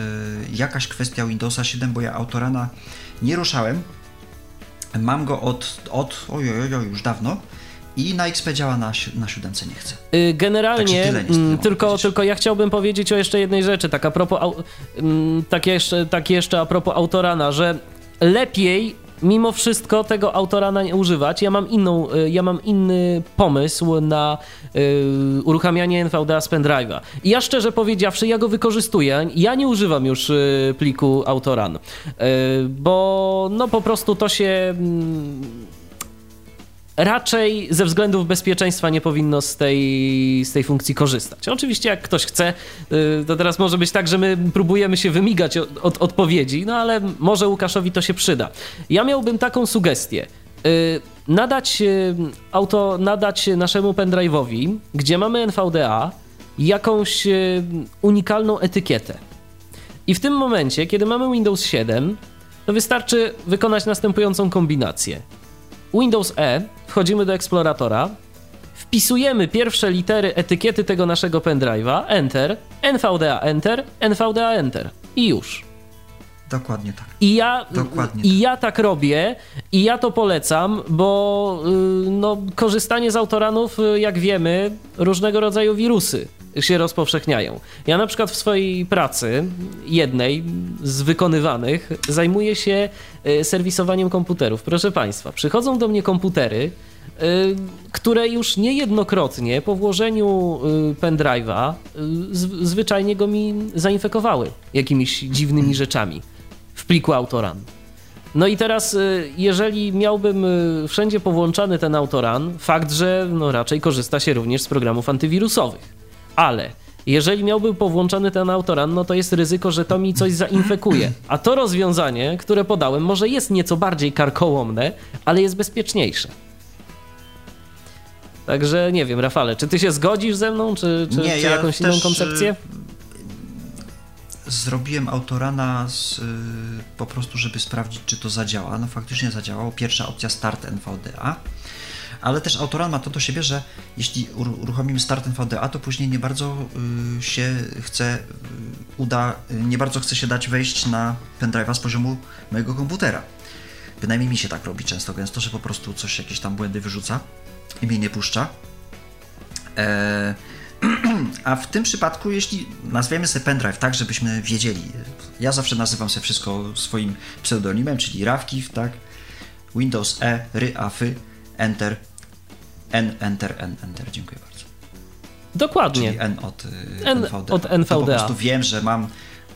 jakaś kwestia Windowsa 7, bo ja autorana nie ruszałem. Mam go od, od ojoj, ojoj, już dawno i na XP działa na, na siódemce nie chcę. Y, Generalnie, Także tyle mm, tylko, powiedzieć. tylko ja chciałbym powiedzieć o jeszcze jednej rzeczy, tak a propos, mm, tak jeszcze, tak jeszcze a propos autorana, że lepiej mimo wszystko tego autorana nie używać. Ja mam inną, y, ja mam inny pomysł na y, uruchamianie NVDA z pendrive'a. I ja szczerze powiedziawszy, ja go wykorzystuję. Ja nie używam już y, pliku autoran, y, bo no po prostu to się mm, raczej ze względów bezpieczeństwa nie powinno z tej, z tej funkcji korzystać. Oczywiście, jak ktoś chce, y, to teraz może być tak, że my próbujemy się wymigać od, od odpowiedzi, no ale może Łukaszowi to się przyda. Ja miałbym taką sugestię. Y, Nadać, y, auto, nadać naszemu pendrive'owi, gdzie mamy NVDA, jakąś unikalną etykietę. I w tym momencie, kiedy mamy Windows 7, to wystarczy wykonać następującą kombinację. Windows E, wchodzimy do eksploratora, wpisujemy pierwsze litery etykiety tego naszego pendrive'a, Enter, NVDA Enter, NVDA Enter i już. Dokładnie tak. I ja, Dokładnie I ja tak robię i ja to polecam, bo y, no, korzystanie z autoranów, y, jak wiemy, różnego rodzaju wirusy się rozpowszechniają. Ja na przykład w swojej pracy, jednej z wykonywanych, zajmuję się y, serwisowaniem komputerów. Proszę Państwa, przychodzą do mnie komputery, y, które już niejednokrotnie po włożeniu y, pendrive'a zwyczajnie go mi zainfekowały jakimiś dziwnymi rzeczami w pliku autoran. No i teraz, jeżeli miałbym wszędzie powłączany ten autoran, fakt, że no raczej korzysta się również z programów antywirusowych. Ale jeżeli miałbym powłączony ten autoran, no to jest ryzyko, że to mi coś zainfekuje. A to rozwiązanie, które podałem, może jest nieco bardziej karkołomne, ale jest bezpieczniejsze. Także nie wiem, Rafale, czy ty się zgodzisz ze mną, czy, czy, nie, czy ja jakąś inną też, koncepcję? y, Zrobiłem autorana z, y, po prostu, żeby sprawdzić, czy to zadziała. No faktycznie zadziałało. Pierwsza opcja start NVDA. Ale też autoran ma to do siebie, że jeśli uruchomimy start NVDA, to później nie bardzo y, się chce, y, uda, y, nie bardzo chce się dać wejść na pendrive'a z poziomu mojego komputera. Bynajmniej mi się tak robi często gęsto, że po prostu coś, jakieś tam błędy wyrzuca i mnie nie puszcza. E, [clears throat] a w tym przypadku, jeśli nazwiemy sobie pendrive tak, żebyśmy wiedzieli, ja zawsze nazywam sobie wszystko swoim pseudonimem, czyli Rawkiw, tak? Windows E, ry, afy, enter, n, enter, n, enter. Dziękuję bardzo. Dokładnie. Czyli n od, y, N NVDA. od NVDA. To po prostu wiem, że mam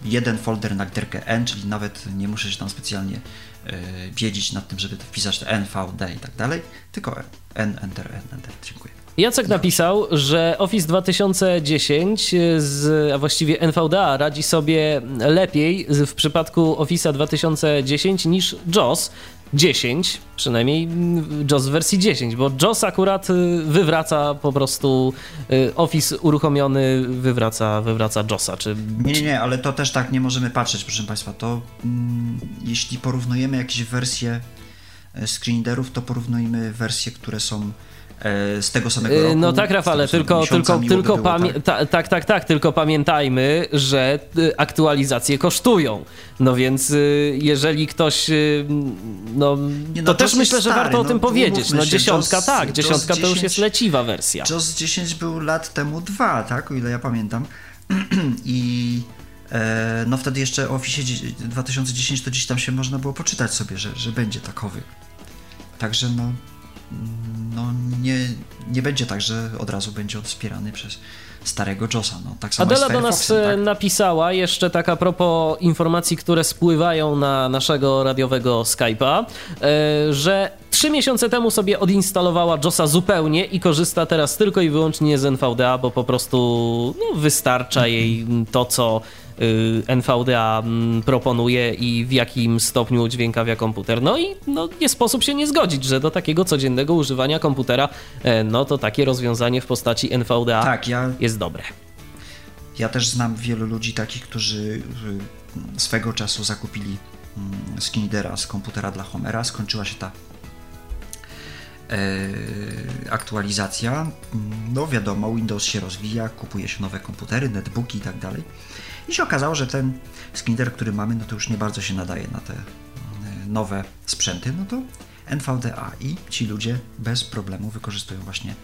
jeden folder na literkę n, czyli nawet nie muszę się tam specjalnie y, wiedzieć nad tym, żeby wpisać to NVD i tak dalej, tylko n, enter, n, enter. Dziękuję. Jacek napisał, że Office 2010, z, a właściwie NVDA radzi sobie lepiej w przypadku Office'a 2010 niż JOS 10, przynajmniej JOS w wersji 10, bo JOS akurat y, wywraca po prostu y, Office uruchomiony, wywraca, wywraca JOSa. Czy... Nie, nie, nie, ale to też tak nie możemy patrzeć, proszę Państwa. To mm, jeśli porównujemy jakieś wersje e, screenreaderów, to porównujmy wersje, które są z tego samego roku. No tak, Rafale, tylko, tylko, tylko było, tak? Ta, tak, tak, tak, tylko pamiętajmy, że y, aktualizacje kosztują. No więc jeżeli ktoś, no, Nie, no, to też myślę, że stary, warto o no, tym powiedzieć. No dziesiątka, tak, dziesiątka to już 10 jest leciwa wersja. JOS 10 był lat temu dwa, tak? O ile ja pamiętam. [clears throat] I e, no wtedy jeszcze o Office 2010 to gdzieś tam się można było poczytać sobie, że, że będzie takowy. Także no, no nie, nie będzie tak, że od razu będzie on wspierany przez starego JOSa. No, tak samo Adela do nas Firefoxem, tak? napisała jeszcze tak a propos informacji, które spływają na naszego radiowego Skype'a, e, że trzy miesiące temu sobie odinstalowała JOSa zupełnie i korzysta teraz tylko i wyłącznie z NVDA, bo po prostu no, wystarcza jej to, co NVDA mm, proponuje i w jakim stopniu udźwiękawia komputer. No i no, nie sposób się nie zgodzić, że do takiego codziennego używania komputera, e, no to takie rozwiązanie w postaci NVDA Tak, ja, jest dobre. ja też znam wielu ludzi takich, którzy y, swego czasu zakupili mm, Skinnera z komputera dla Homera. Skończyła się ta e, aktualizacja. No wiadomo, Windows się rozwija, kupuje się nowe komputery, netbooki i tak dalej. I się okazało, że ten Skinner, który mamy, no to już nie bardzo się nadaje na te mm, nowe sprzęty, no to NVDA i ci ludzie bez problemu wykorzystują właśnie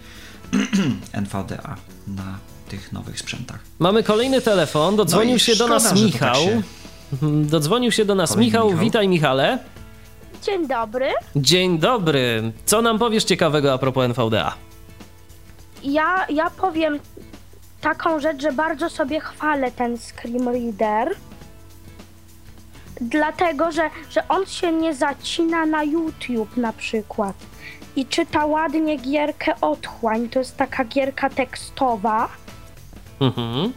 [clears throat] NVDA na tych nowych sprzętach. Mamy kolejny telefon, dodzwonił No się do szkoda, nas że to tak Michał. się- Dodzwonił się do nas Michał. Michał. Witaj Michale. Dzień dobry. Dzień dobry. Co nam powiesz ciekawego a propos NVDA? Ja, ja powiem taką rzecz, że bardzo sobie chwalę ten Screen Reader. Dlatego, że, że on się nie zacina na YouTube na przykład. I czyta ładnie gierkę Otchłań. To jest taka gierka tekstowa. Mhm.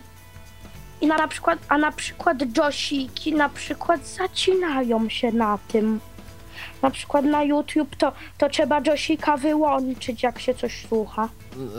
I na, na przykład, a na przykład Josiki na przykład zacinają się na tym. Na przykład na YouTube to, to trzeba Josika wyłączyć, jak się coś słucha.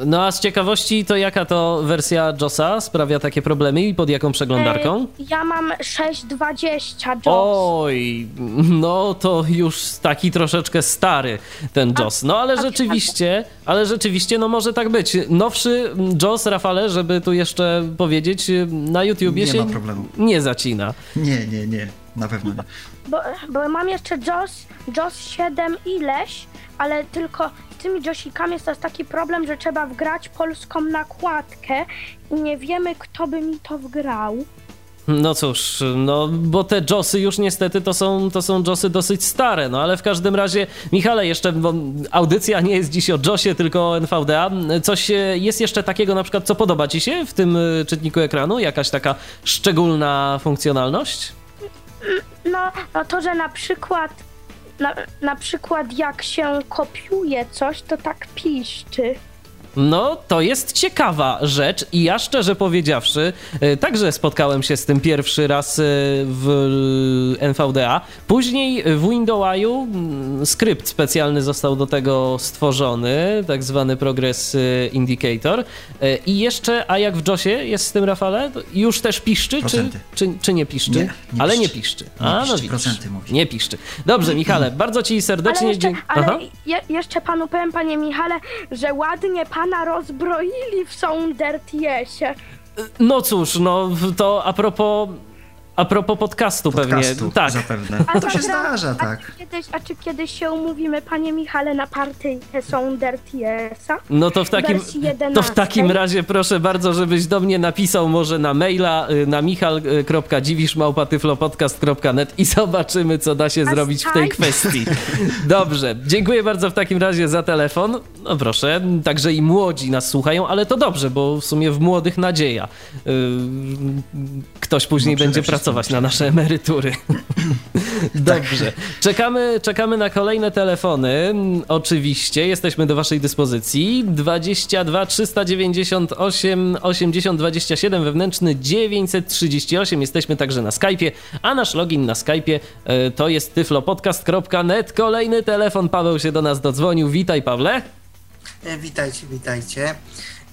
No a z ciekawości to jaka to wersja JOSa sprawia takie problemy i pod jaką przeglądarką? E, ja mam 620 JOS. Oj, no to już taki troszeczkę stary ten JOS. No ale rzeczywiście, ale rzeczywiście no może tak być. Nowszy JOS, Rafale, żeby tu jeszcze powiedzieć, na YouTubie Nie się ma problemu. nie zacina. Nie, nie, nie, na pewno nie. Bo, bo mam jeszcze JOS, JOS 7 ileś, ale tylko z tymi JOSikami jest teraz taki problem, że trzeba wgrać polską nakładkę i nie wiemy, kto by mi to wgrał. No cóż, no bo te JOSy już niestety to są, to są JOSy dosyć stare, no ale w każdym razie, Michale, jeszcze bo audycja nie jest dziś o JOSie, tylko o NVDA. Coś e, jest jeszcze takiego na przykład, co podoba Ci się w tym e, czytniku ekranu? Jakaś taka szczególna funkcjonalność? No, no to, że na przykład na, na przykład jak się kopiuje coś, to tak piszczy. No, to jest ciekawa rzecz i ja szczerze powiedziawszy, e, także spotkałem się z tym pierwszy raz e, w NVDA. Później w Windowsiu mm, skrypt specjalny został do tego stworzony, tak zwany Progress e, Indicator. I jeszcze, a jak w JOSie jest z tym, Rafale? Już też piszczy, czy, czy, czy, nie piszczy? Nie, nie Ale piszczy. nie piszczy. Nie a, piszczy, no widzisz. procenty mówi. Nie piszczy. Dobrze, Michale, bardzo ci serdecznie Ale, jeszcze, dziękuję. ale je, jeszcze panu powiem, panie Michale, że ładnie pana rozbroili w Soundertiesie. No cóż, no to a propos, a propos podcastu, Podcastu, pewnie. Tak. Zapewne. A To się zdarza, A tak. czy, kiedyś, a czy kiedyś się umówimy, panie Michale, na partyjkę Soundertiesa? No to w takim, to w 11. takim razie proszę bardzo, żebyś do mnie napisał może na maila y, na michal.dziwiszmałpatyflopodcast.net i zobaczymy, co da się A zrobić w tej kwestii. Dobrze, dziękuję bardzo w takim razie za telefon. No proszę, także i młodzi nas słuchają, ale to dobrze, bo w sumie w młodych nadzieja. Y, Ktoś później No, będzie wszystkim pracować na nasze emerytury. [laughs] Dobrze. Czekamy, czekamy na kolejne telefony. Oczywiście jesteśmy do Waszej dyspozycji. 22 398 80 27 wewnętrzny 938. Jesteśmy także na Skype'ie, a nasz login na Skype'ie e, to jest tyflopodcast.net. Kolejny telefon. Paweł się do nas dodzwonił. Witaj, Pawle. E, Witajcie, witajcie.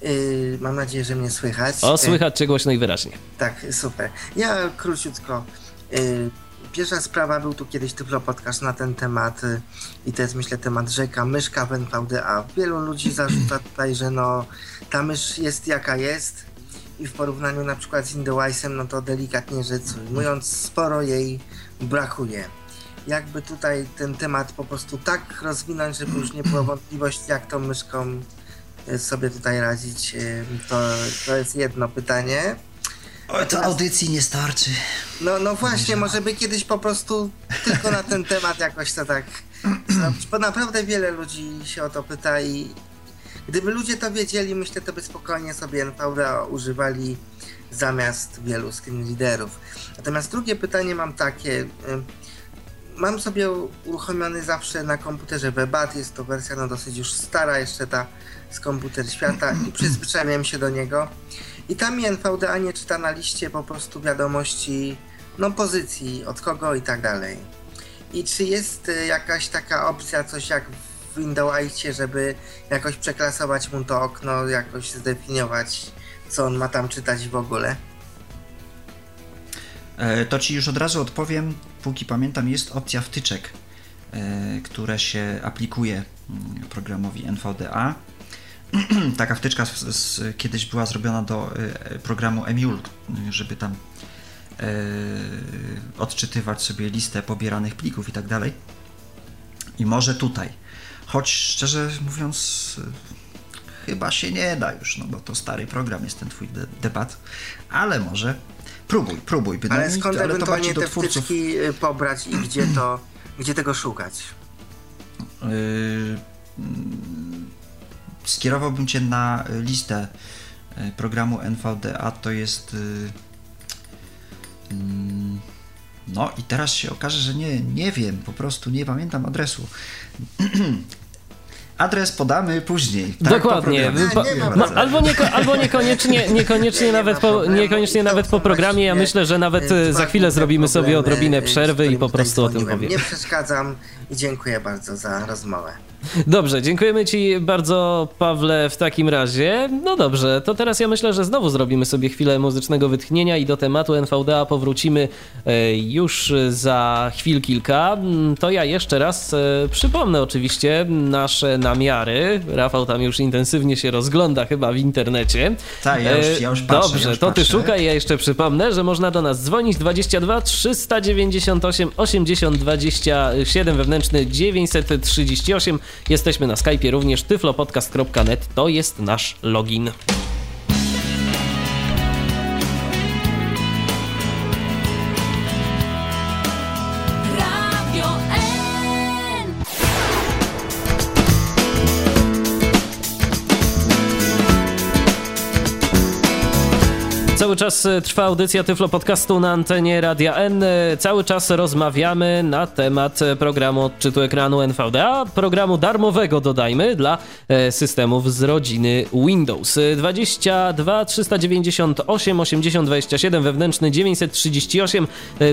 Yy, mam nadzieję, że mnie słychać. O, słychać cię głośno i wyraźnie. tak, super. Ja króciutko. Yy, pierwsza sprawa, był tu kiedyś typlo podcast na ten temat yy, i to jest myślę temat rzeka, myszka w NVDA. Wielu ludzi [clears throat] zarzuca tutaj, że no ta mysz jest jaka jest i w porównaniu na przykład z Indowajsem, no to delikatnie rzecz ujmując, sporo jej brakuje. Jakby tutaj ten temat po prostu tak rozwinąć, żeby już nie było wątpliwości, jak tą myszką y, sobie tutaj radzić, y, to, to jest jedno pytanie. Oj, to audycji nie starczy. No, no właśnie, może by kiedyś po prostu tylko na ten temat jakoś to tak zrobić, bo naprawdę wiele ludzi się o to pyta i gdyby ludzie to wiedzieli, myślę, to by spokojnie sobie NVDA używali zamiast wielu screen readerów. Natomiast drugie pytanie mam takie. Mam sobie uruchomiony zawsze na komputerze Webat, jest to wersja no dosyć już stara, jeszcze ta z komputer świata i [clears throat] przyzwyczaiłem się do niego. I tam mi NVDA nie czyta na liście po prostu wiadomości, no pozycji, od kogo i tak dalej. I czy jest y, jakaś taka opcja, coś jak w Windowsie, żeby jakoś przeklasować mu to okno, jakoś zdefiniować, co on ma tam czytać w ogóle? E, To ci już od razu odpowiem. Póki pamiętam, jest opcja wtyczek, e, które się aplikuje mm, programowi NVDA. [clears throat] Taka wtyczka z, z, kiedyś była zrobiona do e, programu Emule, żeby tam odczytywać sobie listę pobieranych plików i tak dalej. I może tutaj. Choć szczerze mówiąc, chyba się nie da już, no bo to stary program jest ten twój de- debat, ale może próbuj, próbuj. Ale skąd ale ewentualnie te twórców. wtyczki y, pobrać i gdzie to, gdzie tego szukać? Mm, skierowałbym cię na y, listę y, programu NVDA, to jest. y, mm, No i teraz się okaże, że nie, nie wiem, po prostu nie pamiętam adresu. [clears throat] Adres podamy później. tak, Dokładnie. po Nie, nie ma problemu. albo, nieko, albo niekoniecznie, niekoniecznie, Nie, nie nawet ma po, niekoniecznie nawet po programie. Ja myślę, że nawet e, za chwilę zrobimy sobie odrobinę przerwy i po prostu o tym powiem. Nie przeszkadzam i dziękuję bardzo za rozmowę. Dobrze, dziękujemy Ci bardzo, Pawle, w takim razie. No dobrze, to teraz ja myślę, że znowu zrobimy sobie chwilę muzycznego wytchnienia i do tematu NVDA powrócimy e, już za chwil kilka. Mm, To ja jeszcze raz e, przypomnę oczywiście nasze namiary. Rafał tam już intensywnie się rozgląda chyba w internecie. Tak, ja już- E, ja już patrzę, Dobrze, ja już to Ty patrzę. szukaj, ja jeszcze przypomnę, że można do nas dzwonić 22 398 80 27 wewnętrzny 938. Jesteśmy na Skype'ie również tyflopodcast.net. To jest nasz login. Cały czas e, trwa audycja Tyflo Podcastu na antenie Radia N. E, cały czas rozmawiamy na temat e, programu odczytu ekranu NVDA, programu darmowego dodajmy dla systemów z rodziny Windows. 22 398 80 27 wewnętrzny 938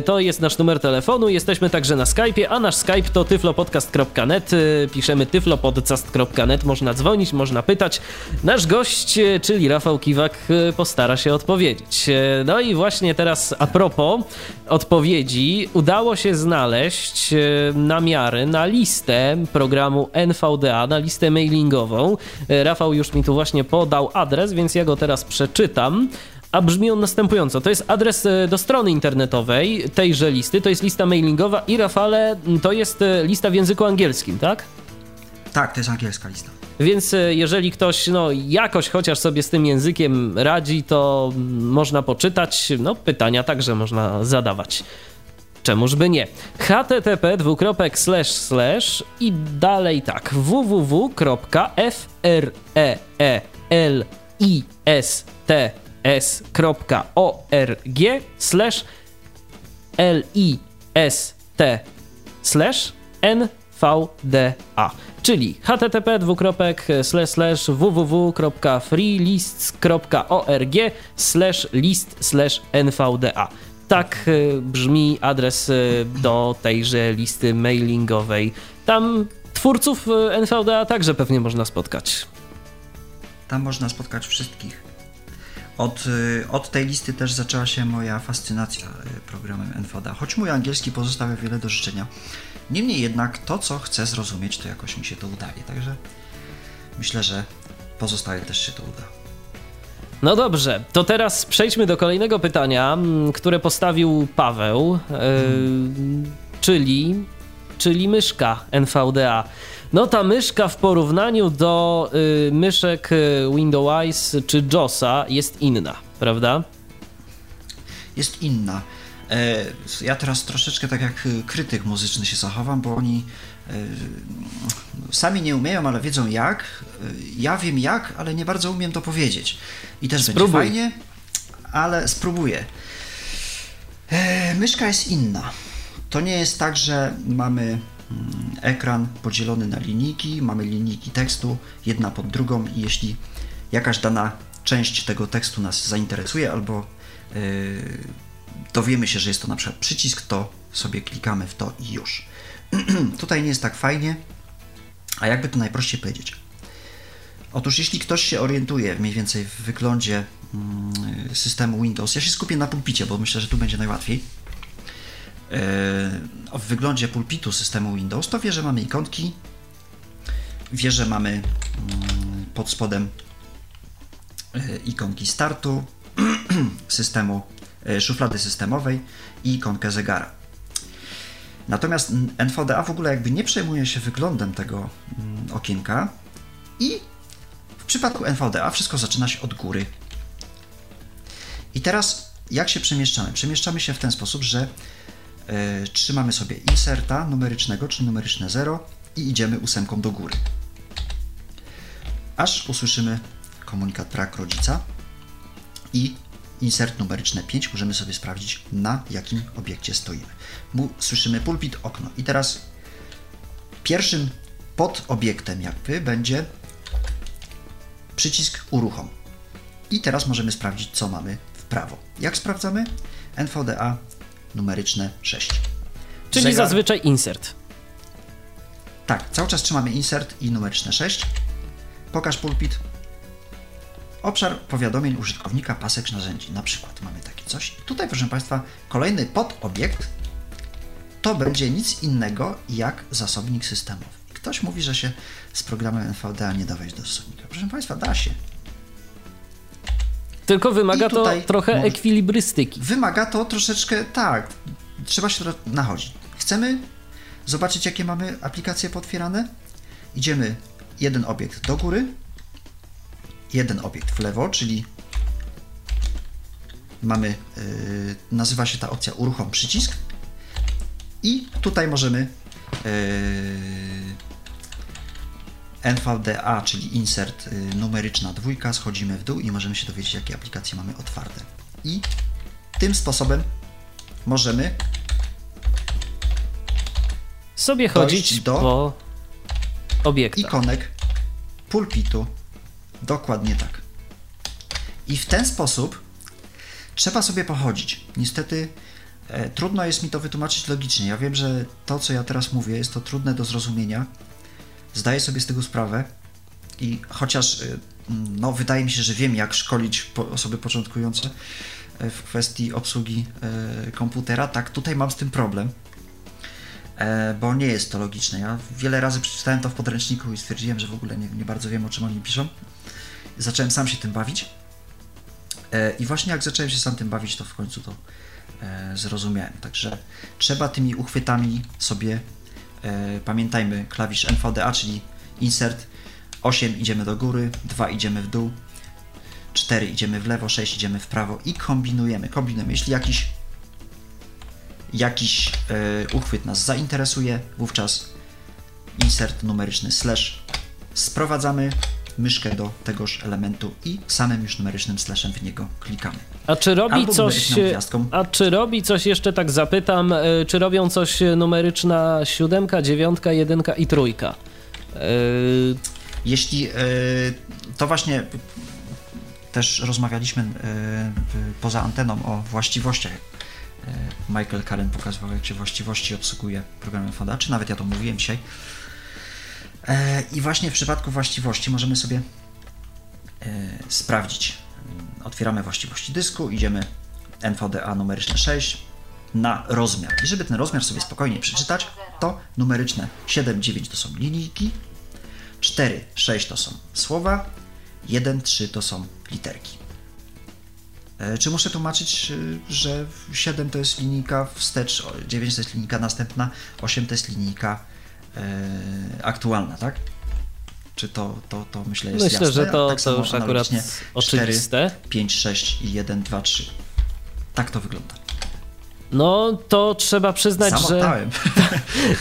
to jest nasz numer telefonu. Jesteśmy także na Skype'ie, a nasz Skype to tyflopodcast.net. Piszemy tyflopodcast.net. Można dzwonić, można pytać. Nasz gość, czyli Rafał Kiwak, postara się odpowiedzieć E, no i właśnie teraz a propos odpowiedzi, udało się znaleźć e, namiary na listę programu NVDA, na listę mailingową. E, Rafał już mi tu właśnie podał adres, więc ja go teraz przeczytam a brzmi on następująco. To jest adres do strony internetowej tejże listy, to jest lista mailingowa i Rafale, to jest lista w języku angielskim, tak? Tak, to jest angielska lista. Więc e, jeżeli ktoś no, jakoś chociaż sobie z tym językiem radzi, to można poczytać. No, pytania także można zadawać. Czemuż by nie? http dwukropek slash slash i dalej tak www.freelist.org slash list slash nvda czyli http www.freelists.org list nvda. Tak e, brzmi adres e, do tejże listy mailingowej. Tam twórców e, NVDA także pewnie można spotkać. Tam można spotkać wszystkich. Od, od tej listy też zaczęła się moja fascynacja programem NVDA, choć mój angielski pozostawia wiele do życzenia. Niemniej jednak to, co chcę zrozumieć, to jakoś mi się to udaje. Także myślę, że pozostałych też się to uda. No dobrze, to teraz przejdźmy do kolejnego pytania, które postawił Paweł, yy, czyli, czyli myszka NVDA. No ta myszka w porównaniu do yy, myszek y, Windows czy JOSa jest inna, prawda? Jest inna. E, ja teraz troszeczkę tak jak krytyk muzyczny się zachowam, bo oni e, sami nie umieją, ale wiedzą jak. E, ja wiem jak, ale nie bardzo umiem to powiedzieć. I też Spróbuj. będzie fajnie, ale spróbuję. Myszka jest inna. To nie jest tak, że mamy mm, ekran podzielony na linijki, mamy linijki tekstu, jedna pod drugą i jeśli jakaś dana część tego tekstu nas zainteresuje albo dowiemy się, że jest to na przykład przycisk, to sobie klikamy w to i już. [clears throat] Tutaj nie jest tak fajnie, a jakby to najprościej powiedzieć. Otóż jeśli ktoś się orientuje mniej więcej w wyglądzie mm, systemu Windows, ja się skupię na pulpicie, bo myślę, że tu będzie najłatwiej. E, w wyglądzie pulpitu systemu Windows, to wie, że mamy ikonki, wie, że mamy mm, pod spodem e, ikonki startu [clears throat] systemu szuflady systemowej i ikonkę zegara. Natomiast NVDA w ogóle jakby nie przejmuje się wyglądem tego mm, okienka i w przypadku NVDA wszystko zaczyna się od góry. I teraz jak się przemieszczamy? Przemieszczamy się w ten sposób, że y, trzymamy sobie inserta numerycznego, czy numeryczne 0 i idziemy ósemką do góry. Aż usłyszymy komunikat brak rodzica i insert numeryczne 5 możemy sobie sprawdzić na jakim obiekcie stoimy. Słyszymy pulpit, okno i teraz pierwszym pod obiektem jakby będzie przycisk uruchom. I teraz możemy sprawdzić co mamy w prawo. Jak sprawdzamy? NVDA numeryczne 6. Czyli Zegar... zazwyczaj insert. Tak, cały czas trzymamy insert i numeryczne 6. Pokaż pulpit, Obszar powiadomień użytkownika pasek narzędzi. Na przykład mamy takie coś. Tutaj, proszę Państwa, kolejny podobiekt to będzie nic innego jak zasobnik systemowy. Ktoś mówi, że się z programem NVDA nie da wejść do zasobnika. Proszę Państwa, da się. Tylko wymaga to trochę może, ekwilibrystyki. Wymaga to troszeczkę, tak, trzeba się nachodzić. Chcemy zobaczyć, jakie mamy aplikacje potwierane? Idziemy jeden obiekt do góry, jeden obiekt w lewo, czyli mamy, yy, nazywa się ta opcja uruchom przycisk i tutaj możemy yy, NVDA, czyli insert yy, numeryczna dwójka, schodzimy w dół i możemy się dowiedzieć, jakie aplikacje mamy otwarte. I tym sposobem możemy Sobie chodzić do- po obiektach. ikonek pulpitu. Dokładnie tak. I w ten sposób trzeba sobie pochodzić. Niestety e, trudno jest mi to wytłumaczyć logicznie. Ja wiem, że to, co ja teraz mówię, jest to trudne do zrozumienia. Zdaję sobie z tego sprawę i chociaż e, no, wydaje mi się, że wiem, jak szkolić po, osoby początkujące e, w kwestii obsługi e, komputera, tak tutaj mam z tym problem e, bo nie jest to logiczne. Ja wiele razy przeczytałem to w podręczniku i stwierdziłem, że w ogóle nie, nie bardzo wiem, o czym oni piszą. Zacząłem sam się tym bawić. E, I właśnie jak zacząłem się sam tym bawić, to w końcu to e, zrozumiałem. Także trzeba tymi uchwytami sobie, e, pamiętajmy, klawisz NVDA, czyli insert, 8 idziemy do góry, 2 idziemy w dół, 4 idziemy w lewo, 6 idziemy w prawo i kombinujemy. Kombinujemy. Jeśli jakiś jakiś e, uchwyt nas zainteresuje, wówczas insert numeryczny slash sprowadzamy myszkę do tegoż elementu i samym już numerycznym slashem w niego klikamy. A czy robi Albo coś. A czy robi coś, jeszcze tak zapytam, e, czy robią coś numeryczna siódemka, dziewiątka, jedynka i trójka? E, Jeśli e, to właśnie też rozmawialiśmy poza anteną o właściwościach. Michael Karen pokazywał, jak się właściwości obsługuje programem FADA, czy nawet ja to mówiłem dzisiaj. E, I właśnie w przypadku właściwości możemy sobie e, sprawdzić. Otwieramy właściwości dysku, idziemy NVDA numeryczne 6 na rozmiar. I żeby ten rozmiar sobie spokojnie przeczytać, to numeryczne 7, 9 to są linijki, 4, 6 to są słowa, 1, 3 to są literki. E, Czy muszę tłumaczyć, że 7 to jest linijka wstecz, o, 9 to jest linijka następna, 8 to jest linijka aktualna, tak? Czy to, to, to myślę jest Myślę, jasne? że to, tak to już akurat oczywiste. 4, 5, 6 i 1, 2, 3. Tak to wygląda. No, to trzeba przyznać, że. Zamotałem. [laughs]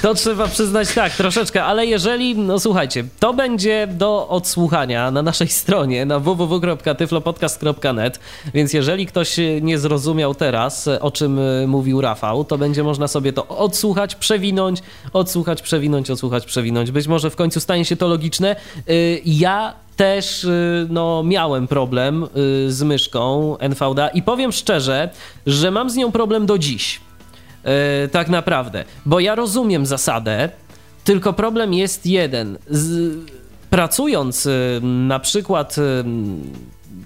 To trzeba przyznać tak, troszeczkę, ale jeżeli, no słuchajcie, to będzie do odsłuchania na naszej stronie na www.tyflopodcast.net, więc jeżeli ktoś nie zrozumiał teraz, o czym y, mówił Rafał, to będzie można sobie to odsłuchać, przewinąć, odsłuchać, przewinąć, odsłuchać, przewinąć. Być może w końcu stanie się to logiczne. Y, Ja też y, no, miałem problem y, z myszką NVDA i powiem szczerze, że mam z nią problem do dziś. E, tak naprawdę. Bo ja rozumiem zasadę, tylko problem jest jeden. Z, pracując na przykład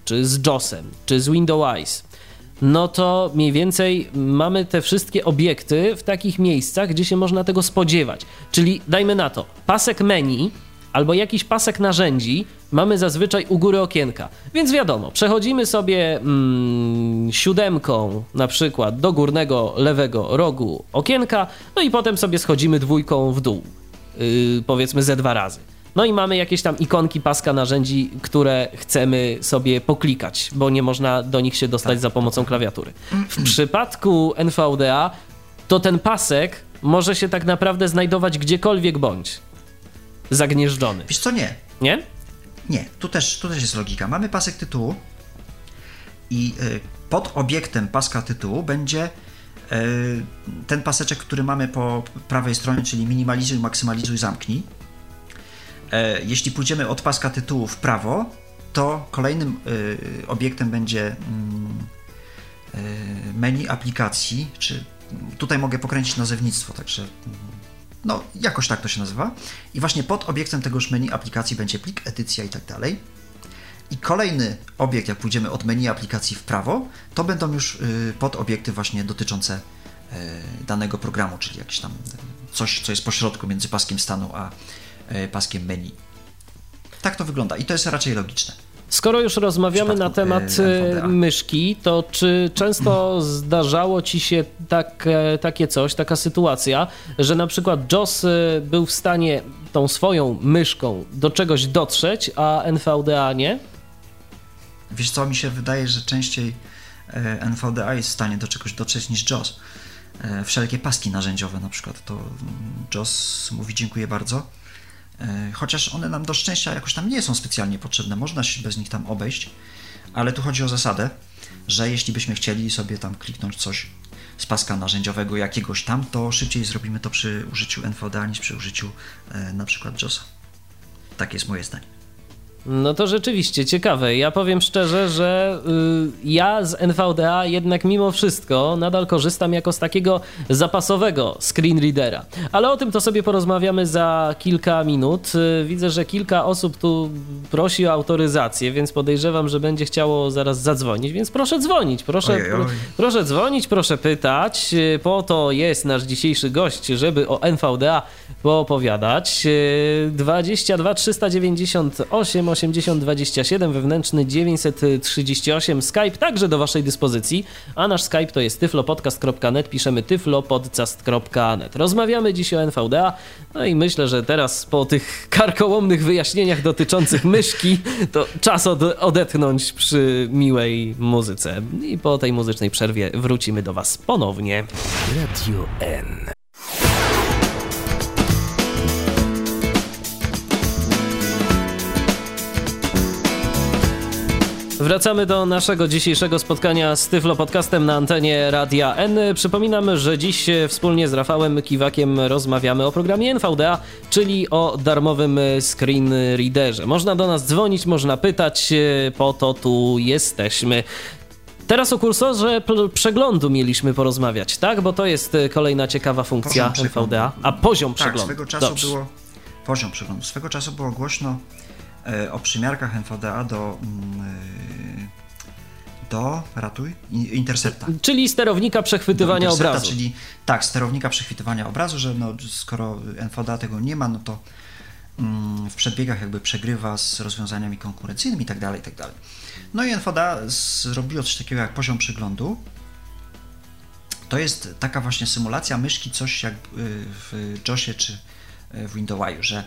czy z JOSem, czy z Windows no to mniej więcej mamy te wszystkie obiekty w takich miejscach, gdzie się można tego spodziewać. Czyli dajmy na to, pasek menu albo jakiś pasek narzędzi mamy zazwyczaj u góry okienka. Więc wiadomo, przechodzimy sobie mm, siódemką na przykład do górnego lewego rogu okienka, no i potem sobie schodzimy dwójką w dół, yy, powiedzmy ze dwa razy. No i mamy jakieś tam ikonki paska narzędzi, które chcemy sobie poklikać, bo nie można do nich się dostać za pomocą klawiatury. W przypadku NVDA to ten pasek może się tak naprawdę znajdować gdziekolwiek bądź zagnieżdżony. Wiesz co, nie. Nie? Nie, tu też, tu też jest logika. Mamy pasek tytułu i y, pod obiektem paska tytułu będzie y, ten paseczek, który mamy po prawej stronie, czyli minimalizuj, maksymalizuj, zamknij. E, Jeśli pójdziemy od paska tytułu w prawo, to kolejnym y, obiektem będzie mm, menu aplikacji, czy tutaj mogę pokręcić nazewnictwo, także mm, no jakoś tak to się nazywa. I właśnie pod obiektem tegoż menu aplikacji będzie plik, edycja i tak dalej. I kolejny obiekt, jak pójdziemy od menu aplikacji w prawo, to będą już y, podobiekty właśnie dotyczące y, danego programu, czyli jakieś tam coś, co jest pośrodku między paskiem stanu a y, paskiem menu. Tak to wygląda i to jest raczej logiczne. Skoro już rozmawiamy na temat e, e, NVDA. myszki, to czy często zdarzało ci się tak, takie coś, taka sytuacja, że na przykład JOS e, był w stanie tą swoją myszką do czegoś dotrzeć, a NVDA nie? Wiesz co, mi się wydaje, że częściej NVDA jest w stanie do czegoś dotrzeć niż JOS. E, Wszelkie paski narzędziowe na przykład, to mm, JOS mówi dziękuję bardzo. E, Chociaż one nam do szczęścia jakoś tam nie są specjalnie potrzebne, można się bez nich tam obejść, ale tu chodzi o zasadę. że jeśli byśmy chcieli sobie tam kliknąć coś z paska narzędziowego jakiegoś tam, to szybciej zrobimy to przy użyciu NVDA niż przy użyciu e, na przykład JOSa. Takie jest moje zdanie. No to rzeczywiście ciekawe. Ja powiem szczerze, że y, ja z NVDA jednak mimo wszystko nadal korzystam jako z takiego zapasowego screen readera. Ale o tym to sobie porozmawiamy za kilka minut. Y, widzę, że kilka osób tu prosi o autoryzację, więc podejrzewam, że będzie chciało zaraz zadzwonić, więc proszę dzwonić, proszę, Ojej, oj. proszę dzwonić, proszę pytać. Y, Po to jest nasz dzisiejszy gość, żeby o NVDA poopowiadać. Y, 22 398 80 27 wewnętrzny 938 Skype także do waszej dyspozycji, a nasz Skype to jest tyflopodcast.net, piszemy tyflopodcast.net. Rozmawiamy dziś o NVDA, no i myślę, że teraz po tych karkołomnych wyjaśnieniach dotyczących myszki, to czas od, odetchnąć przy miłej muzyce. I po tej muzycznej przerwie wrócimy do was ponownie. Radio N. Wracamy do naszego dzisiejszego spotkania z Tyflo Podcastem na antenie Radia N. Przypominam, że dziś wspólnie z Rafałem Kiwakiem rozmawiamy o programie NVDA, czyli o darmowym screen readerze. Można do nas dzwonić, można pytać, po to tu jesteśmy. Teraz o kursorze przeglądu mieliśmy porozmawiać, tak? Bo to jest e, kolejna ciekawa funkcja. NVDA. A poziom Tak, przeglądu. swego czasu Dobrze. było poziom przeglądu. Swego czasu było głośno e, o przymiarkach NVDA do mm, e, do ratuj Intercepta. Czyli sterownika przechwytywania obrazu. Czyli tak, sterownika przechwytywania obrazu, że no, skoro NVDA tego nie ma, no to mm, w przedbiegach jakby przegrywa z rozwiązaniami konkurencyjnymi i tak dalej, i tak. No i NVDA zrobiło coś takiego jak poziom przeglądu. To jest taka właśnie symulacja myszki, coś jak y, w JOSie czy y, w Windows, że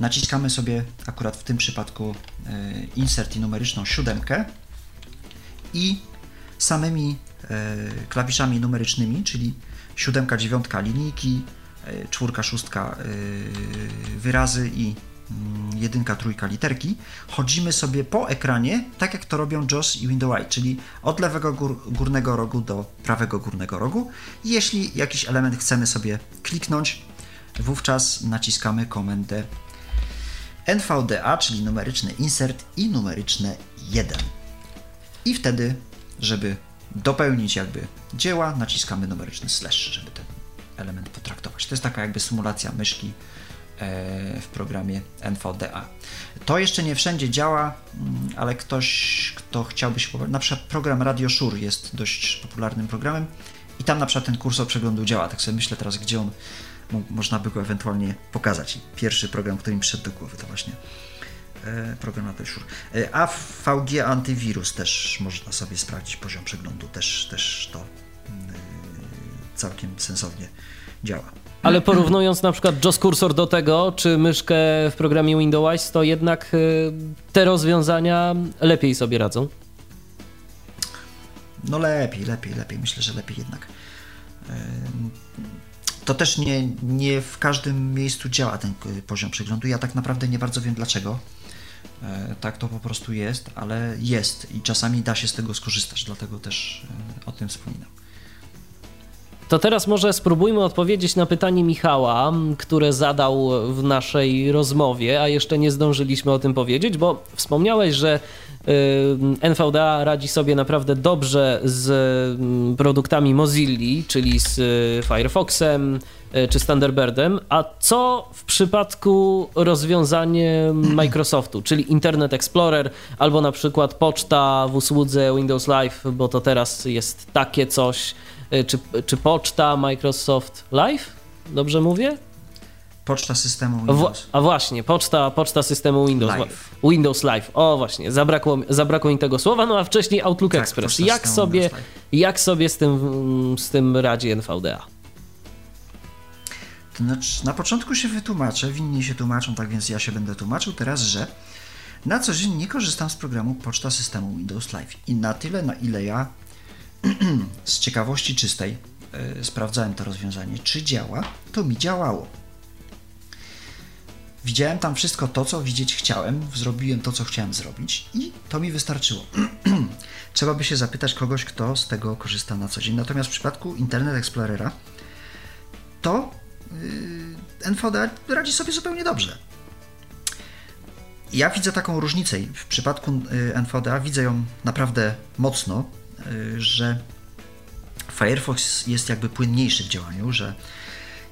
naciskamy sobie akurat w tym przypadku y, insert i numeryczną siódemkę i samymi e, klawiszami numerycznymi, czyli siódemka, dziewiątka linijki, e, czwórka, szóstka e, wyrazy i mm, jedynka, trójka literki, chodzimy sobie po ekranie, tak jak to robią JOS i Windows Eye, czyli od lewego gór, górnego rogu do prawego górnego rogu. Jeśli jakiś element chcemy sobie kliknąć, wówczas naciskamy komendę NVDA, czyli numeryczny insert i numeryczne 1. I wtedy, żeby dopełnić jakby dzieła, naciskamy numeryczny slash, żeby ten element potraktować. To jest taka jakby symulacja myszki e, w programie NVDA. To jeszcze nie wszędzie działa, mm, ale ktoś, kto chciałby się na przykład program Radio Shure jest dość popularnym programem i tam na przykład ten kursor przeglądu działa. Tak sobie myślę teraz, gdzie on można by go ewentualnie pokazać. Pierwszy program, który mi przyszedł do głowy, to właśnie e, program Radio Shure. E, A w VG Antywirus też można sobie sprawdzić poziom przeglądu, też, też to mm, e, całkiem sensownie działa. Ale porównując na przykład JOS Cursor do tego, czy myszkę w programie Windows to jednak te rozwiązania lepiej sobie radzą. No lepiej, lepiej, lepiej. Myślę, że lepiej jednak. To też nie, nie w każdym miejscu działa ten k- poziom przeglądu. Ja tak naprawdę nie bardzo wiem dlaczego. E, Tak to po prostu jest, ale jest i czasami da się z tego skorzystać, dlatego też e, o tym wspominam. To teraz może spróbujmy odpowiedzieć na pytanie Michała, które zadał w naszej rozmowie, a jeszcze nie zdążyliśmy o tym powiedzieć, bo wspomniałeś, że y, NVDA radzi sobie naprawdę dobrze z mm, produktami Mozilla, czyli z y, Firefoxem y, czy z Thunderbirdem, a co w przypadku rozwiązanie Microsoftu, czyli Internet Explorer albo na przykład poczta w usłudze Windows Live, bo to teraz jest takie coś, czy, czy poczta Microsoft Live? Dobrze mówię? Poczta systemu Windows. a właśnie, poczta, poczta systemu Windows Live. Windows Live. O właśnie, zabrakło, zabrakło mi tego słowa, no a wcześniej Outlook Tak, Express. Jak sobie, jak sobie z tym, z tym radzi NVDA? To znaczy, na początku się wytłumaczę, winni się tłumaczą, tak więc ja się będę tłumaczył teraz, że na co dzień nie korzystam z programu Poczta Systemu Windows Live i na tyle, na ile ja z ciekawości czystej e, sprawdzałem to rozwiązanie, czy działa, to mi działało. Widziałem tam wszystko to, co widzieć chciałem, zrobiłem to, co chciałem zrobić i to mi wystarczyło. [clears throat] trzeba by się zapytać kogoś, kto z tego korzysta na co dzień. Natomiast w przypadku Internet Explorera to yy, NVDA radzi sobie zupełnie dobrze. Ja widzę taką różnicę w przypadku y, NVDA widzę ją naprawdę mocno, że Firefox jest jakby płynniejszy w działaniu, że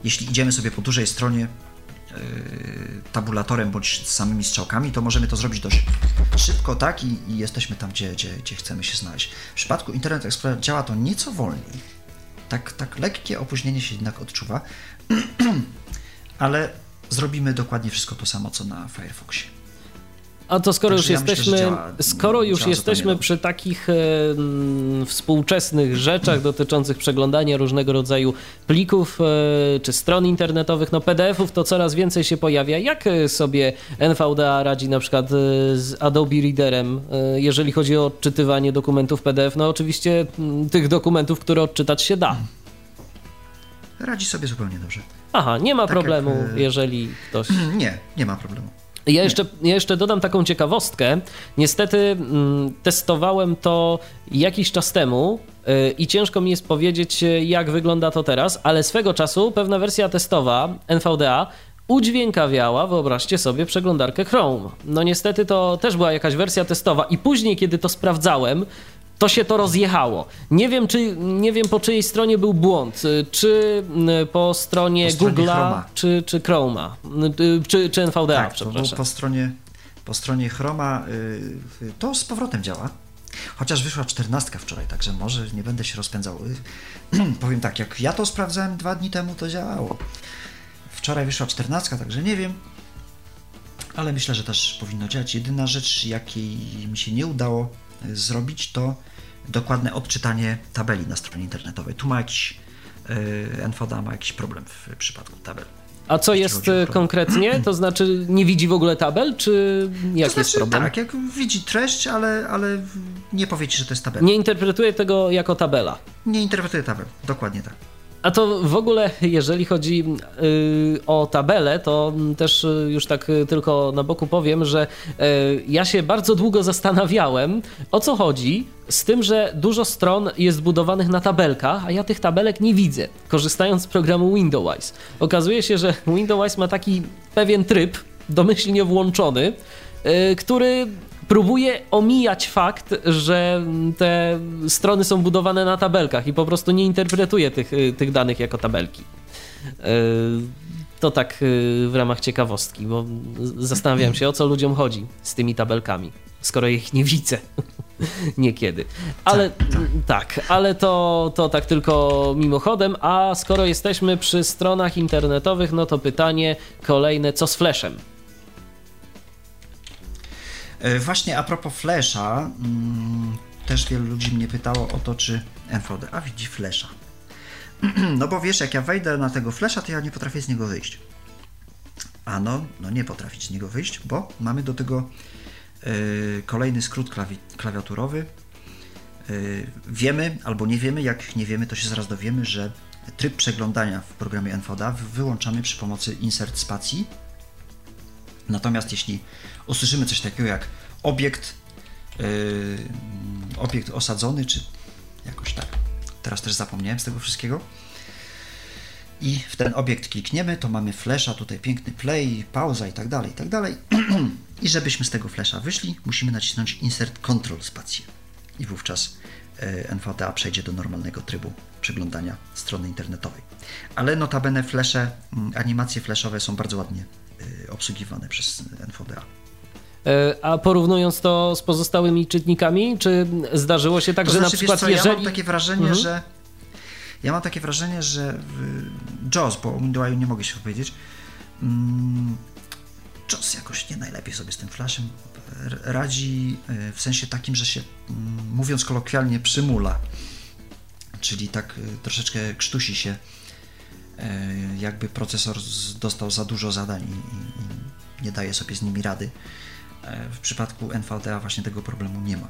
jeśli idziemy sobie po dużej stronie y, tabulatorem bądź samymi strzałkami, to możemy to zrobić dość szybko, tak? I, i jesteśmy tam, gdzie, gdzie, gdzie chcemy się znaleźć. W przypadku Internet Explorer działa to nieco wolniej. Tak, tak lekkie opóźnienie się jednak odczuwa, [clears throat] ale zrobimy dokładnie wszystko to samo, co na Firefoxie. A to skoro Także już ja myślę, jesteśmy, działa- skoro już jesteśmy przy takich e, współczesnych rzeczach dotyczących przeglądania różnego rodzaju plików e, czy stron internetowych, no PDF-ów to coraz więcej się pojawia. Jak e, sobie NVDA radzi na przykład e, z Adobe Readerem, e, jeżeli chodzi o odczytywanie dokumentów PDF? No oczywiście mm, tych dokumentów, które odczytać się da. Radzi sobie zupełnie dobrze. Aha, nie ma Tak problemu, jak, e, jeżeli ktoś... [clears throat] Nie, nie ma problemu. Ja jeszcze, ja jeszcze dodam taką ciekawostkę. Niestety mm, testowałem to jakiś czas temu yy, i ciężko mi jest powiedzieć, yy, jak wygląda to teraz, ale swego czasu pewna wersja testowa NVDA udźwiękawiała, wyobraźcie sobie, przeglądarkę Chrome. No niestety to też była jakaś wersja testowa i później, kiedy to sprawdzałem, to się to rozjechało. Nie wiem, czy, nie wiem po czyjej stronie był błąd. y, Czy y, po stronie Po stronie Google'a, czy, czy Chroma, y, czy, czy NVDA, tak, to przepraszam. po stronie, po stronie Chroma to z powrotem działa. Chociaż wyszła 14 wczoraj, także może nie będę się rozpędzał. [clears throat] Powiem tak, jak ja to sprawdzałem dwa dni temu, to działało. Wczoraj wyszła 14, także nie wiem. Ale myślę, że też powinno działać. Jedyna rzecz, jakiej mi się nie udało zrobić, to dokładne odczytanie tabeli na stronie internetowej. Tu ma jakiś NVDA ma jakiś problem w przypadku tabel. A co jest konkretnie? To znaczy nie widzi w ogóle tabel, czy jak to jest znaczy, problem? Tak, jak widzi treść, ale, ale nie powie ci, że to jest tabela. Nie interpretuje tego jako tabela. Nie interpretuje tabel, dokładnie tak. A to w ogóle, jeżeli chodzi y, o tabelę, to też y, już tak y, tylko na boku powiem, że ja się bardzo długo zastanawiałem, o co chodzi z tym, że dużo stron jest budowanych na tabelkach, a ja tych tabelek nie widzę, korzystając z programu Windowise. Okazuje się, że Windowise ma taki pewien tryb, domyślnie włączony, który próbuje omijać fakt, że te strony są budowane na tabelkach i po prostu nie interpretuje tych, y, tych danych jako tabelki. Y, To tak y, w ramach ciekawostki, bo zastanawiam się, o co ludziom chodzi z tymi tabelkami, skoro ich nie widzę [laughs] niekiedy. Ale tak, ale to, to tak tylko mimochodem, a skoro jesteśmy przy stronach internetowych, no to pytanie kolejne, co z Flashem? E, Właśnie a propos Flasha, mm, też wielu ludzi mnie pytało o to, czy NVDA widzi Flasha. [clears throat] No bo wiesz, jak ja wejdę na tego Flasha, to ja nie potrafię z niego wyjść. A no, no nie potrafić z niego wyjść, bo mamy do tego e, kolejny skrót klawi- klawiaturowy. E, wiemy albo nie wiemy, jak nie wiemy, to się zaraz dowiemy, że tryb przeglądania w programie NVDA wyłączamy przy pomocy insert spacji. Natomiast jeśli usłyszymy coś takiego jak obiekt, yy, obiekt osadzony, czy jakoś tak, teraz też zapomniałem z tego wszystkiego, i w ten obiekt klikniemy, to mamy flasha, tutaj piękny play, pauza i tak dalej, i tak dalej. [clears throat] I żebyśmy z tego flasha wyszli, musimy nacisnąć insert control spację. I wówczas e, NVDA przejdzie do normalnego trybu przeglądania strony internetowej. Ale notabene flasze, mm, animacje flashowe są bardzo ładnie e, obsługiwane przez NVDA. E, A porównując to z pozostałymi czytnikami, czy zdarzyło się tak, To że znaczy, na przykład co, jeżeli... Ja mam takie wrażenie, Mhm. że ja mam takie wrażenie, że JAWS, bo o Windowsie nie mogę się powiedzieć, mm, JAWS jakoś nie najlepiej sobie z tym flashem radzi y, w sensie takim, że się, mm, mówiąc kolokwialnie, przymula. Czyli tak y, troszeczkę krztusi się, jakby procesor dostał za dużo zadań i nie daje sobie z nimi rady. E, W przypadku NVDA właśnie tego problemu nie ma.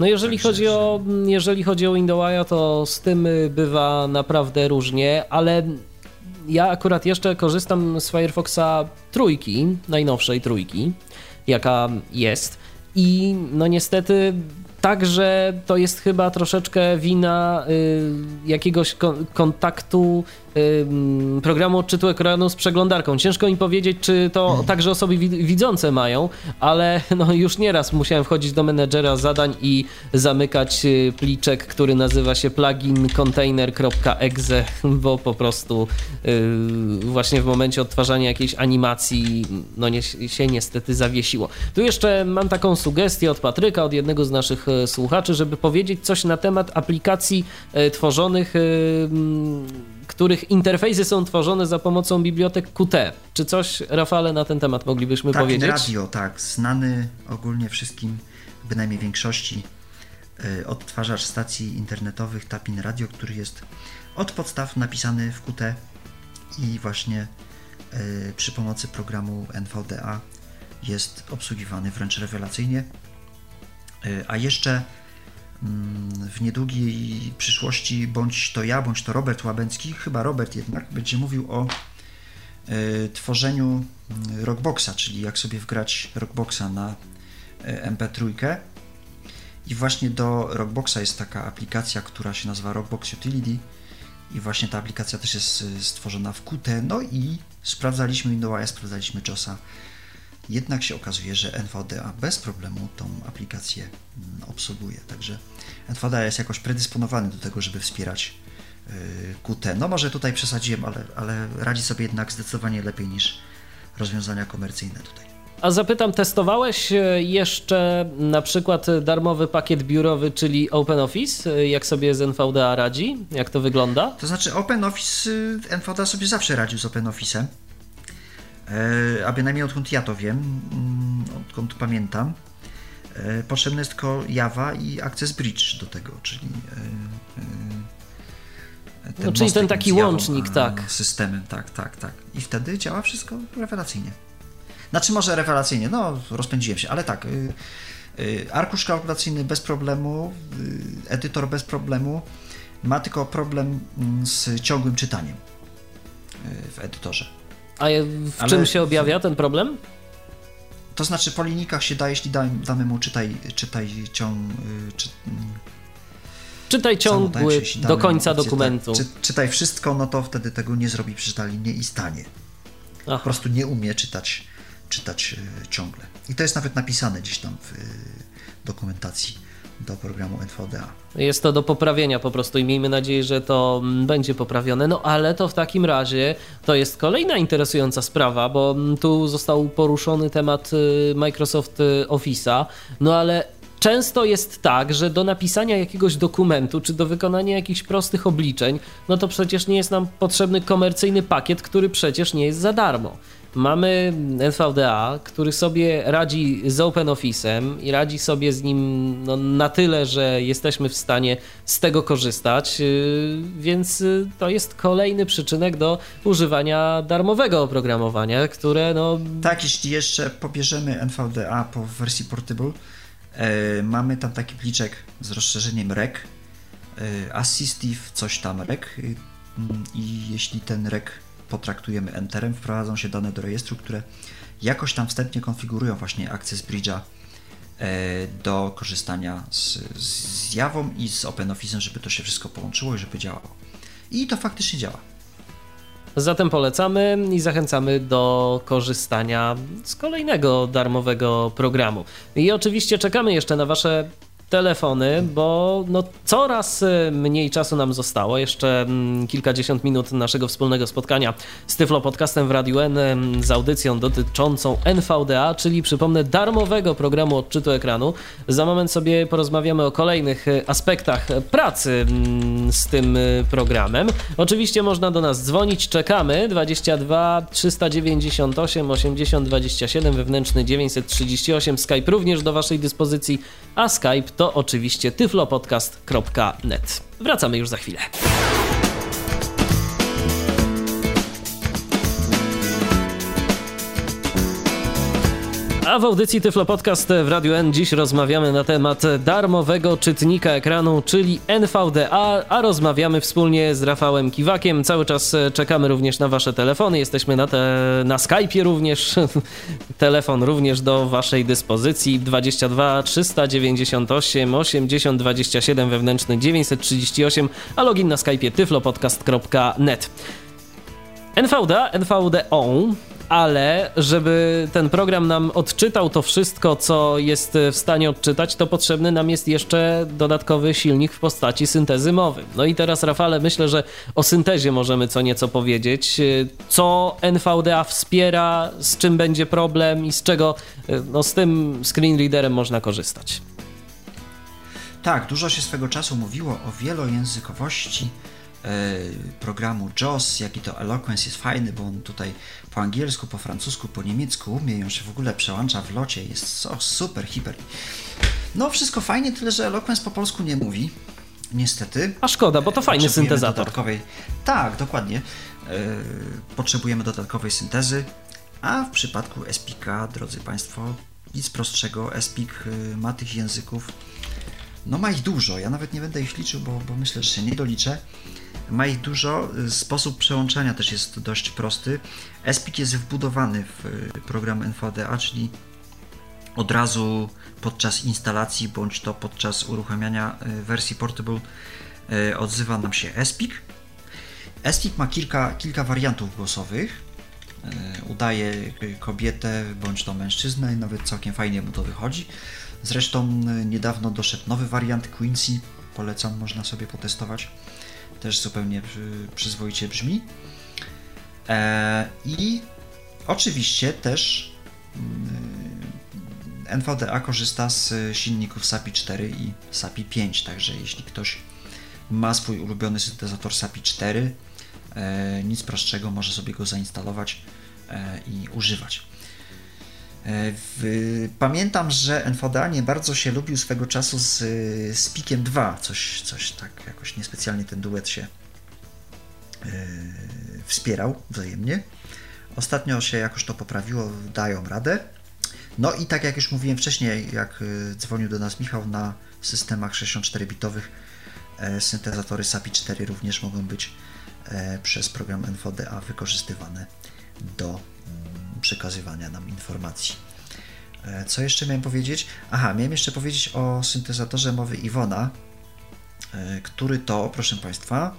No jeżeli Także, chodzi o, jeżeli chodzi o Windowsa, to z tym y, bywa naprawdę różnie, ale ja akurat jeszcze korzystam z Firefoxa trójki, najnowszej trójki, jaka jest i no niestety Także to jest chyba troszeczkę wina y, jakiegoś kon kontaktu y, programu odczytu ekranu z przeglądarką. Ciężko mi powiedzieć, czy to hmm. także osoby widzące mają, ale no już nieraz musiałem wchodzić do menedżera zadań i zamykać y, pliczek, który nazywa się plugin container.exe, bo po prostu y, właśnie w momencie odtwarzania jakiejś animacji no nie, się niestety zawiesiło. Tu jeszcze mam taką sugestię od Patryka, od jednego z naszych e, słuchaczy, żeby powiedzieć coś na temat aplikacji e, tworzonych, e, których interfejsy są tworzone za pomocą bibliotek Qt. Czy coś, Rafale, na ten temat moglibyśmy tak, powiedzieć? Radio, tak. Znany ogólnie wszystkim, bynajmniej większości, odtwarzacz stacji internetowych Tapin Radio, który jest od podstaw napisany w Qt i właśnie przy pomocy programu NVDA jest obsługiwany wręcz rewelacyjnie. E, a jeszcze mm, w niedługiej przyszłości bądź to ja, bądź to Robert Łabęcki, chyba Robert jednak, będzie mówił o e, tworzeniu mm, Rockboxa, czyli jak sobie wgrać Rockboxa na e, MP3. I właśnie do Rockboxa jest taka aplikacja, która się nazywa Rockbox Utility. I właśnie ta aplikacja też jest stworzona w Qt. No i sprawdzaliśmy Windowsa, sprawdzaliśmy JOSa jednak się okazuje, że NVDA bez problemu tą aplikację mm, obsługuje. Także NVDA jest jakoś predysponowany do tego, żeby wspierać y, Qt. No może tutaj przesadziłem, ale, ale radzi sobie jednak zdecydowanie lepiej niż rozwiązania komercyjne tutaj. A zapytam, testowałeś e, jeszcze na przykład darmowy pakiet biurowy, czyli OpenOffice? E, jak sobie z NVDA radzi? Jak to wygląda? To znaczy OpenOffice, y, NVDA sobie zawsze radził z OpenOffice'em. E, a bynajmniej odkąd ja to wiem, mm, odkąd pamiętam, e, potrzebny jest tylko Java i Access Bridge do tego, czyli e, ten, no, czyli ten taki łącznik, tak. Systemem, tak, tak, tak. I wtedy działa wszystko rewelacyjnie. Znaczy może rewelacyjnie, no rozpędziłem się, ale tak. Arkusz kalkulacyjny bez problemu, edytor bez problemu, ma tylko problem mm, z ciągłym czytaniem w edytorze. A w Ale... czym się objawia ten problem? To znaczy po linijkach się da, jeśli damy, damy mu czytaj, czytaj ciąg... Y, czy, czytaj ciągły do końca opcję, dokumentu. Tak, czy, czytaj wszystko, no to wtedy tego nie zrobi, przeczyta linię i stanie. Aha. Po prostu nie umie czytać, czytać y, ciągle. I to jest nawet napisane gdzieś tam w y, dokumentacji do programu NVDA. Jest to do poprawienia po prostu i miejmy nadzieję, że to mm, będzie poprawione. No ale to w takim razie to jest kolejna interesująca sprawa, bo mm, tu został poruszony temat y, Microsoft y, Office'a, no ale często jest tak, że do napisania jakiegoś dokumentu czy do wykonania jakichś prostych obliczeń, no to przecież nie jest nam potrzebny komercyjny pakiet, który przecież nie jest za darmo mamy NVDA, który sobie radzi z OpenOffice'em i radzi sobie z nim no, na tyle, że jesteśmy w stanie z tego korzystać, y, więc y, to jest kolejny przyczynek do używania darmowego oprogramowania, które no... Tak, jeśli jeszcze pobierzemy NVDA po wersji Portable, e, mamy tam taki pliczek z rozszerzeniem REC, e, Assistive coś tam REC i jeśli ten REC potraktujemy Enterem, wprowadzą się dane do rejestru, które jakoś tam wstępnie konfigurują właśnie Access Bridge'a e, do korzystania z, z i z OpenOffice'em, żeby to się wszystko połączyło i żeby działało. I to faktycznie działa. Zatem polecamy i zachęcamy do korzystania z kolejnego darmowego programu. I oczywiście czekamy jeszcze na Wasze telefony, bo no coraz y, mniej czasu nam zostało. Jeszcze mm, kilkadziesiąt minut naszego wspólnego spotkania z Tyflo Podcastem w Radiu N z audycją dotyczącą NVDA, czyli przypomnę darmowego programu odczytu ekranu. Za moment sobie porozmawiamy o kolejnych y, aspektach pracy mm, z tym y, programem. Oczywiście można do nas dzwonić, czekamy 22 398 80 27 wewnętrzny 938 Skype również do waszej dyspozycji, a Skype to to oczywiście tyflopodcast.net. Wracamy już za chwilę. A w audycji Tyflo Podcast w Radio N dziś rozmawiamy na temat darmowego czytnika ekranu, czyli NVDA, a rozmawiamy wspólnie z Rafałem Kiwakiem. Cały czas czekamy również na wasze telefony. Jesteśmy na, te, na Skype'ie również. [laughs] Telefon również do waszej dyspozycji 22 398 80 27 wewnętrzny 938, a login na Skype'ie tyflopodcast.net. NVDA, NVDO ale żeby ten program nam odczytał to wszystko, co jest w stanie odczytać, to potrzebny nam jest jeszcze dodatkowy silnik w postaci syntezy mowy. No i teraz, Rafale, myślę, że o syntezie możemy co nieco powiedzieć. Co NVDA wspiera, z czym będzie problem i z czego no, z tym screen readerem można korzystać. Tak, dużo się swego czasu mówiło o wielojęzykowości E, programu JOS, jaki to Eloquence jest fajny, bo on tutaj po angielsku, po francusku, po niemiecku umie, ją się w ogóle przełącza w locie, jest o, super, hiper. No wszystko fajnie, tyle że Eloquence po polsku nie mówi, niestety. A szkoda, bo to fajny syntezator. Dodatkowej... Tak, dokładnie. Yy, potrzebujemy dodatkowej syntezy, a w przypadku SPIK, drodzy Państwo, nic prostszego, SPIK yy, ma tych języków, no ma ich dużo, ja nawet nie będę ich liczył, bo, bo myślę, że się nie doliczę. Ma ich dużo, sposób przełączania też jest dość prosty. SPIC jest wbudowany w y, program NVDA, czyli od razu podczas instalacji bądź to podczas uruchamiania y, wersji Portable y, odzywa nam się SPIC. SPIC ma kilka, kilka wariantów głosowych. Udaje kobietę bądź to mężczyznę i nawet całkiem fajnie mu to wychodzi. Zresztą niedawno doszedł nowy wariant Quincy, polecam, można sobie potestować też zupełnie przyzwoicie brzmi. E, I oczywiście też mm, NVDA korzysta z silników SAPI 4 i SAPI 5, także jeśli ktoś ma swój ulubiony syntezator SAPI 4, e, nic prostszego, może sobie go zainstalować e, i używać. W, pamiętam, że NVDA nie bardzo się lubił swego czasu z, z Pikiem 2, coś, coś tak jakoś niespecjalnie ten duet się yy, wspierał wzajemnie. Ostatnio się jakoś to poprawiło, dają radę. No i tak jak już mówiłem wcześniej, jak e, dzwonił do nas Michał, na systemach 64-bitowych e, syntezatory SAPI 4 również mogą być e, przez program NVDA wykorzystywane do przekazywania nam informacji. E, co jeszcze miałem powiedzieć? Aha, miałem jeszcze powiedzieć o syntezatorze mowy Iwona, e, który to, proszę Państwa,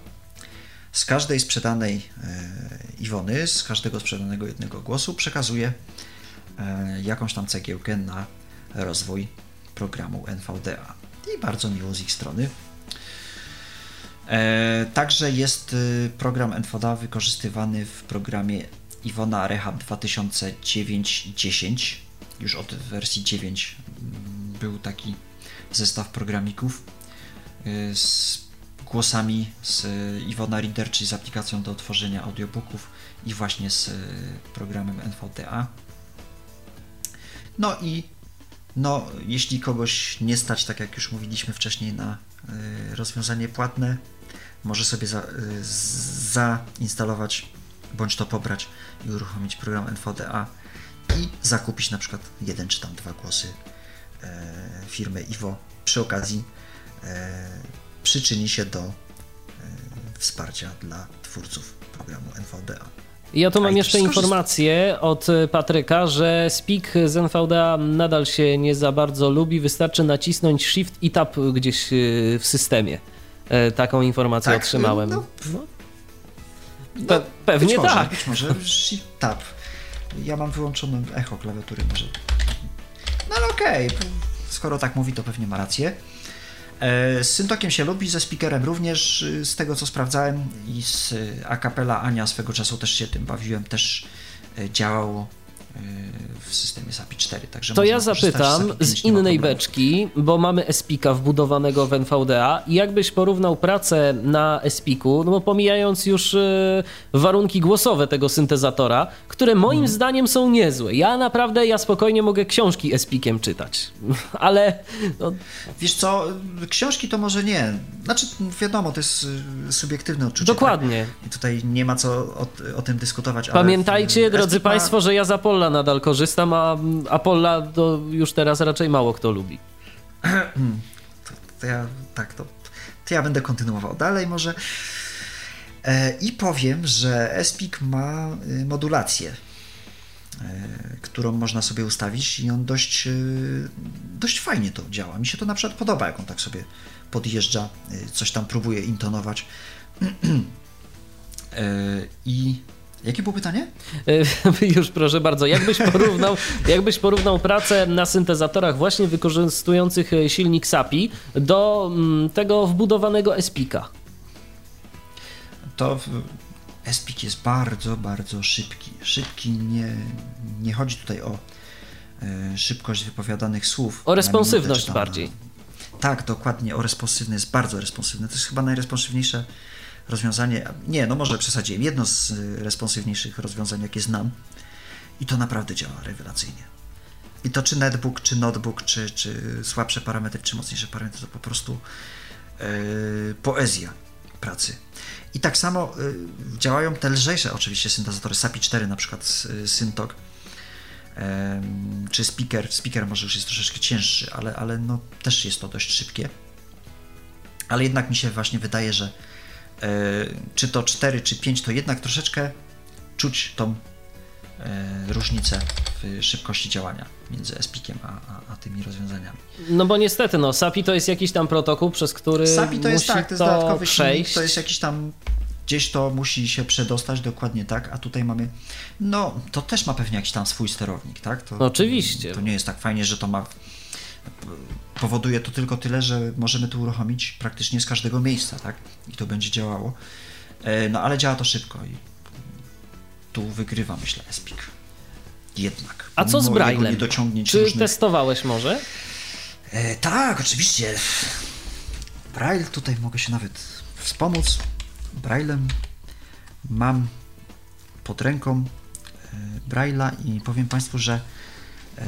z każdej sprzedanej e, Iwony, z każdego sprzedanego jednego głosu przekazuje jakąś tam cegiełkę na rozwój programu NVDA. I bardzo miło z ich strony. Także jest program NVDA wykorzystywany w programie Iwona Rehab 2009-10. Już od wersji 9 mm, był taki zestaw programików y, z głosami z Iwona Reader, czyli z aplikacją do tworzenia audiobooków i właśnie z programem NVDA. No i no, jeśli kogoś nie stać, tak jak już mówiliśmy wcześniej, na y, rozwiązanie płatne, może sobie za, y, zainstalować bądź to pobrać i uruchomić program NVDA i zakupić na przykład jeden czy tam dwa głosy e, firmy Iwo. Przy okazji e, przyczyni się do e, wsparcia dla twórców programu NVDA. Ja tu mam jeszcze informację od Patryka, że Speak z NVDA nadal się nie za bardzo lubi. Wystarczy nacisnąć Shift i Tab gdzieś w systemie. Taką informację tak, otrzymałem. No, no. Pe pewnie być może, tak. Być może Shift Tab. Ja mam wyłączone echo klawiatury może. No ale okej, okay. skoro tak mówi, to pewnie ma rację. E, z Syntokiem się lubi, ze speakerem również, z tego co sprawdzałem i z Acapella Ania swego czasu też się tym bawiłem, też y, działało w systemie SAPI 4. Także to ja zapytam z, innej beczki, bo mamy SPIKa wbudowanego w NVDA i jakbyś porównał pracę na SPIKu, no bo pomijając już y, warunki głosowe tego syntezatora, które moim hmm. zdaniem są niezłe. Ja naprawdę, ja spokojnie mogę książki SPIKiem czytać, [laughs] ale... No... Wiesz co, książki to może nie. Znaczy, wiadomo, to jest y, subiektywne odczucie. Dokładnie. Tak? I tutaj nie ma co o, o tym dyskutować. Pamiętajcie, drodzy Państwo, że ja Polla Apolla nadal korzystam, a Apolla to już teraz raczej mało kto lubi. [clears throat] To, to ja tak, to, to ja będę kontynuował dalej może. E, I powiem, że Espik ma y, modulację, e, którą można sobie ustawić i on dość, y, dość fajnie to działa. Mi się to na przykład podoba, jak on tak sobie podjeżdża, y, coś tam próbuje intonować. [clears throat] E, I jakie było pytanie? E, [laughs] Już proszę bardzo, jakbyś porównał, [laughs] jakbyś porównał pracę na syntezatorach właśnie wykorzystujących e, silnik SAPI do mm, tego wbudowanego Espika? to Espik jest bardzo, bardzo szybki. Szybki nie, nie chodzi tutaj o szybkość wypowiadanych słów. O responsywność minutę, bardziej. Tak, dokładnie, o responsywny, jest bardzo responsywny. To jest chyba najresponsywniejsze rozwiązanie. Nie, no może przesadziłem. Jedno z e, responsywniejszych rozwiązań, jakie znam. I to naprawdę działa rewelacyjnie. I to czy netbook, czy notebook, czy, czy słabsze parametry, czy mocniejsze parametry, to po prostu e, poezja pracy. I tak samo y, działają te lżejsze oczywiście syntezatory SAPI 4, na przykład y, Syntok, em, czy Speaker. Speaker może już jest troszeczkę cięższy, ale, ale no, też jest to dość szybkie. Ale jednak mi się właśnie wydaje, że e, czy to 4, czy 5, to jednak troszeczkę czuć tą e, różnicę w szybkości działania między Espikiem a, a, a tymi rozwiązaniami. No bo niestety, no SAPI to jest jakiś tam protokół, przez który SAPI to jest tak, to jest to dodatkowy przejść. silnik, to jest jakiś tam gdzieś to musi się przedostać dokładnie tak, a tutaj mamy no to też ma pewnie jakiś tam swój sterownik, tak? To, Oczywiście. To nie jest tak fajnie, że to ma powoduje to tylko tyle, że możemy to uruchomić praktycznie z każdego miejsca, tak? I to będzie działało. E, No ale działa to szybko i tu wygrywa myślę Espik. Jednak. A co z niedociągnięć Czy różnych- testowałeś może? E, tak, oczywiście. Braille tutaj mogę się nawet wspomóc. Braillem mam pod ręką e, Braille'a i powiem Państwu, że e,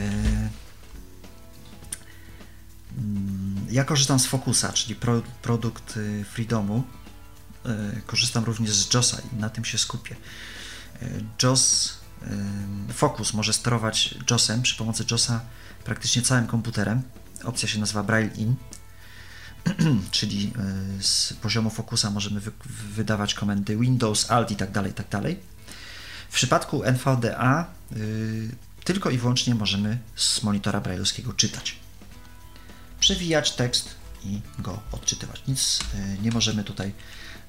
mm, ja korzystam z Focusa, czyli pro, produkt e, Freedomu. E, Korzystam również z JOSa i na tym się skupię. JOS, Focus może sterować JOSem przy pomocy JOSa praktycznie całym komputerem. Opcja się nazywa Braille In, [clears throat] czyli e, z poziomu Focusa możemy wy, wydawać komendy Windows, Alt i tak dalej, tak dalej. W przypadku NVDA y, tylko i wyłącznie możemy z monitora brailleowskiego czytać. Przewijać tekst i go odczytywać. Nic y, nie możemy tutaj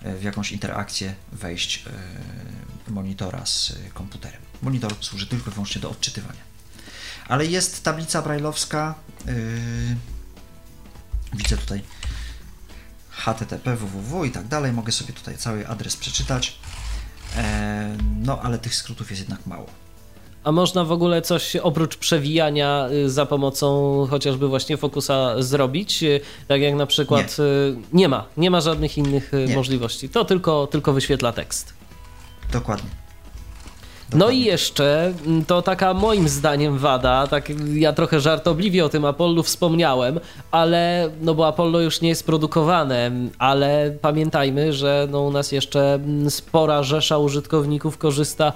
w jakąś interakcję wejść y, monitora z komputerem. Monitor służy tylko i wyłącznie do odczytywania. Ale jest tablica brailleowska. y, widzę tutaj http, www i tak dalej. Mogę sobie tutaj cały adres przeczytać. E, No, ale tych skrótów jest jednak mało. A można w ogóle coś oprócz przewijania y, za pomocą chociażby właśnie Focusa zrobić? Y, Tak jak na przykład nie, nie ma, nie ma żadnych innych y, Nie. możliwości. To tylko, tylko wyświetla tekst. Dokładnie. No i jeszcze mm, to taka moim zdaniem wada, tak ja trochę żartobliwie o tym Apollo wspomniałem, ale no bo Apollo już nie jest produkowane, ale pamiętajmy, że no u nas jeszcze mm, spora rzesza użytkowników korzysta y,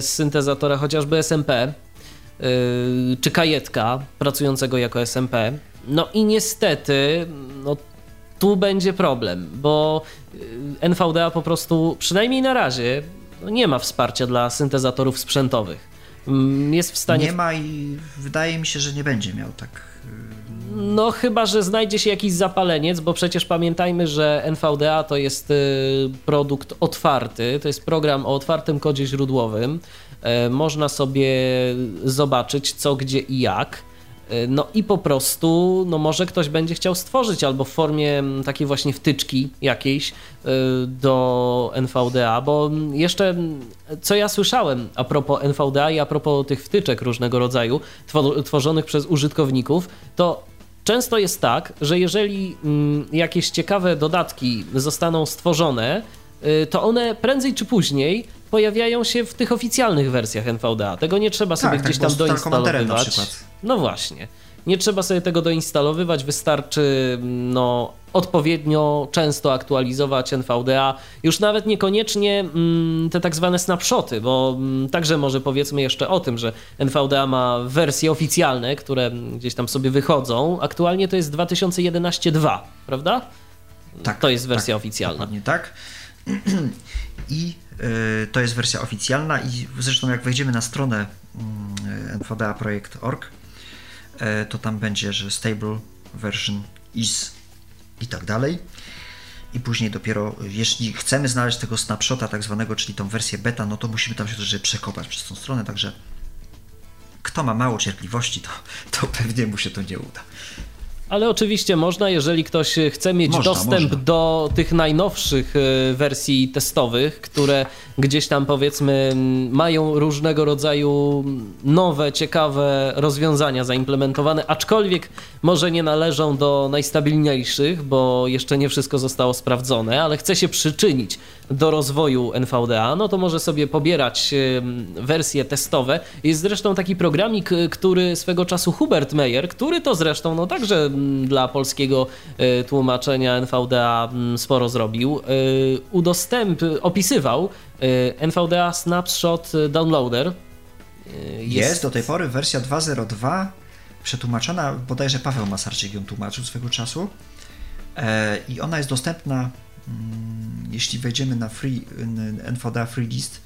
z syntezatora chociażby SMP y, czy kajetka pracującego jako SMP. No i niestety no tu będzie problem, bo y, NVDA po prostu, przynajmniej na razie, nie ma wsparcia dla syntezatorów sprzętowych. Mm, Jest w stanie. Nie ma i wydaje mi się, że nie będzie miał tak. y, No, chyba, że znajdzie się jakiś zapaleniec, bo przecież pamiętajmy, że NVDA to jest y, produkt otwarty, to jest program o otwartym kodzie źródłowym. E, Można sobie zobaczyć co, gdzie i jak. E, No i po prostu, no może ktoś będzie chciał stworzyć albo w formie takiej właśnie wtyczki jakiejś y, do NVDA, bo jeszcze co ja słyszałem a propos NVDA i a propos tych wtyczek różnego rodzaju two- tworzonych przez użytkowników, to często jest tak, że jeżeli jakieś ciekawe dodatki zostaną stworzone, y, to one prędzej czy później pojawiają się w tych oficjalnych wersjach NVDA. Tego nie trzeba sobie tak, gdzieś było tam doinstalowywać. No właśnie. Nie trzeba sobie tego doinstalowywać, wystarczy no, odpowiednio często aktualizować NVDA. Już nawet niekoniecznie mm, te tak zwane snapshoty, bo mm, także może powiedzmy jeszcze o tym, że NVDA ma wersje oficjalne, które gdzieś tam sobie wychodzą. Aktualnie to jest 2011.2, prawda? Tak. To jest wersja tak, oficjalna. Dokładnie tak. [clears throat] I to jest wersja oficjalna i zresztą jak wejdziemy na stronę y, nvda.projekt.org, y, to tam będzie, że stable version is i tak dalej. I później dopiero, jeśli chcemy znaleźć tego snapshota tak zwanego, czyli tą wersję beta, no to musimy tam się troszeczkę przekopać przez tą stronę, także kto ma mało cierpliwości, to, to pewnie mu się to nie uda. Ale oczywiście można, jeżeli ktoś chce mieć Można, dostęp można. do tych najnowszych e, wersji testowych, które gdzieś tam powiedzmy mają różnego rodzaju nowe, ciekawe rozwiązania zaimplementowane, aczkolwiek może nie należą do najstabilniejszych, bo jeszcze nie wszystko zostało sprawdzone, ale chce się przyczynić do rozwoju NVDA, no to może sobie pobierać wersje testowe. Jest zresztą taki programik, y, który swego czasu Hubert Meyer, który to zresztą no także dla polskiego y, tłumaczenia NVDA sporo zrobił, y, udostęp, opisywał NVDA Snapshot Downloader. Y, Jest, do tej pory wersja 2.02 przetłumaczona, bodajże Paweł Masarczyk ją tłumaczył swego czasu e, i ona jest dostępna, mm, jeśli wejdziemy na free, NVDA Free List,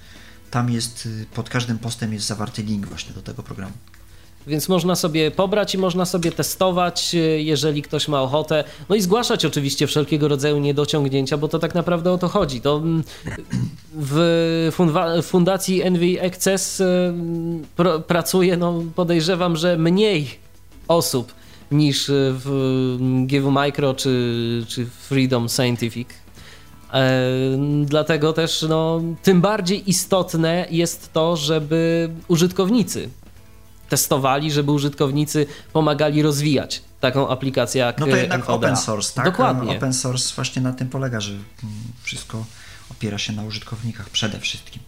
tam jest, y, pod każdym postem jest zawarty link właśnie do tego programu. Więc można sobie pobrać i można sobie testować, y, jeżeli ktoś ma ochotę. No i zgłaszać oczywiście wszelkiego rodzaju niedociągnięcia, bo to tak naprawdę o to chodzi. To mm, w fundacji NV Access y, pr- pracuje, no podejrzewam, że mniej osób niż w GW Micro czy, czy Freedom Scientific. E, Dlatego też no, tym bardziej istotne jest to, żeby użytkownicy testowali, żeby użytkownicy pomagali rozwijać taką aplikację jak No to jednak NVDA. open source, tak? Dokładnie. Open source właśnie na tym polega, że wszystko opiera się na użytkownikach przede wszystkim.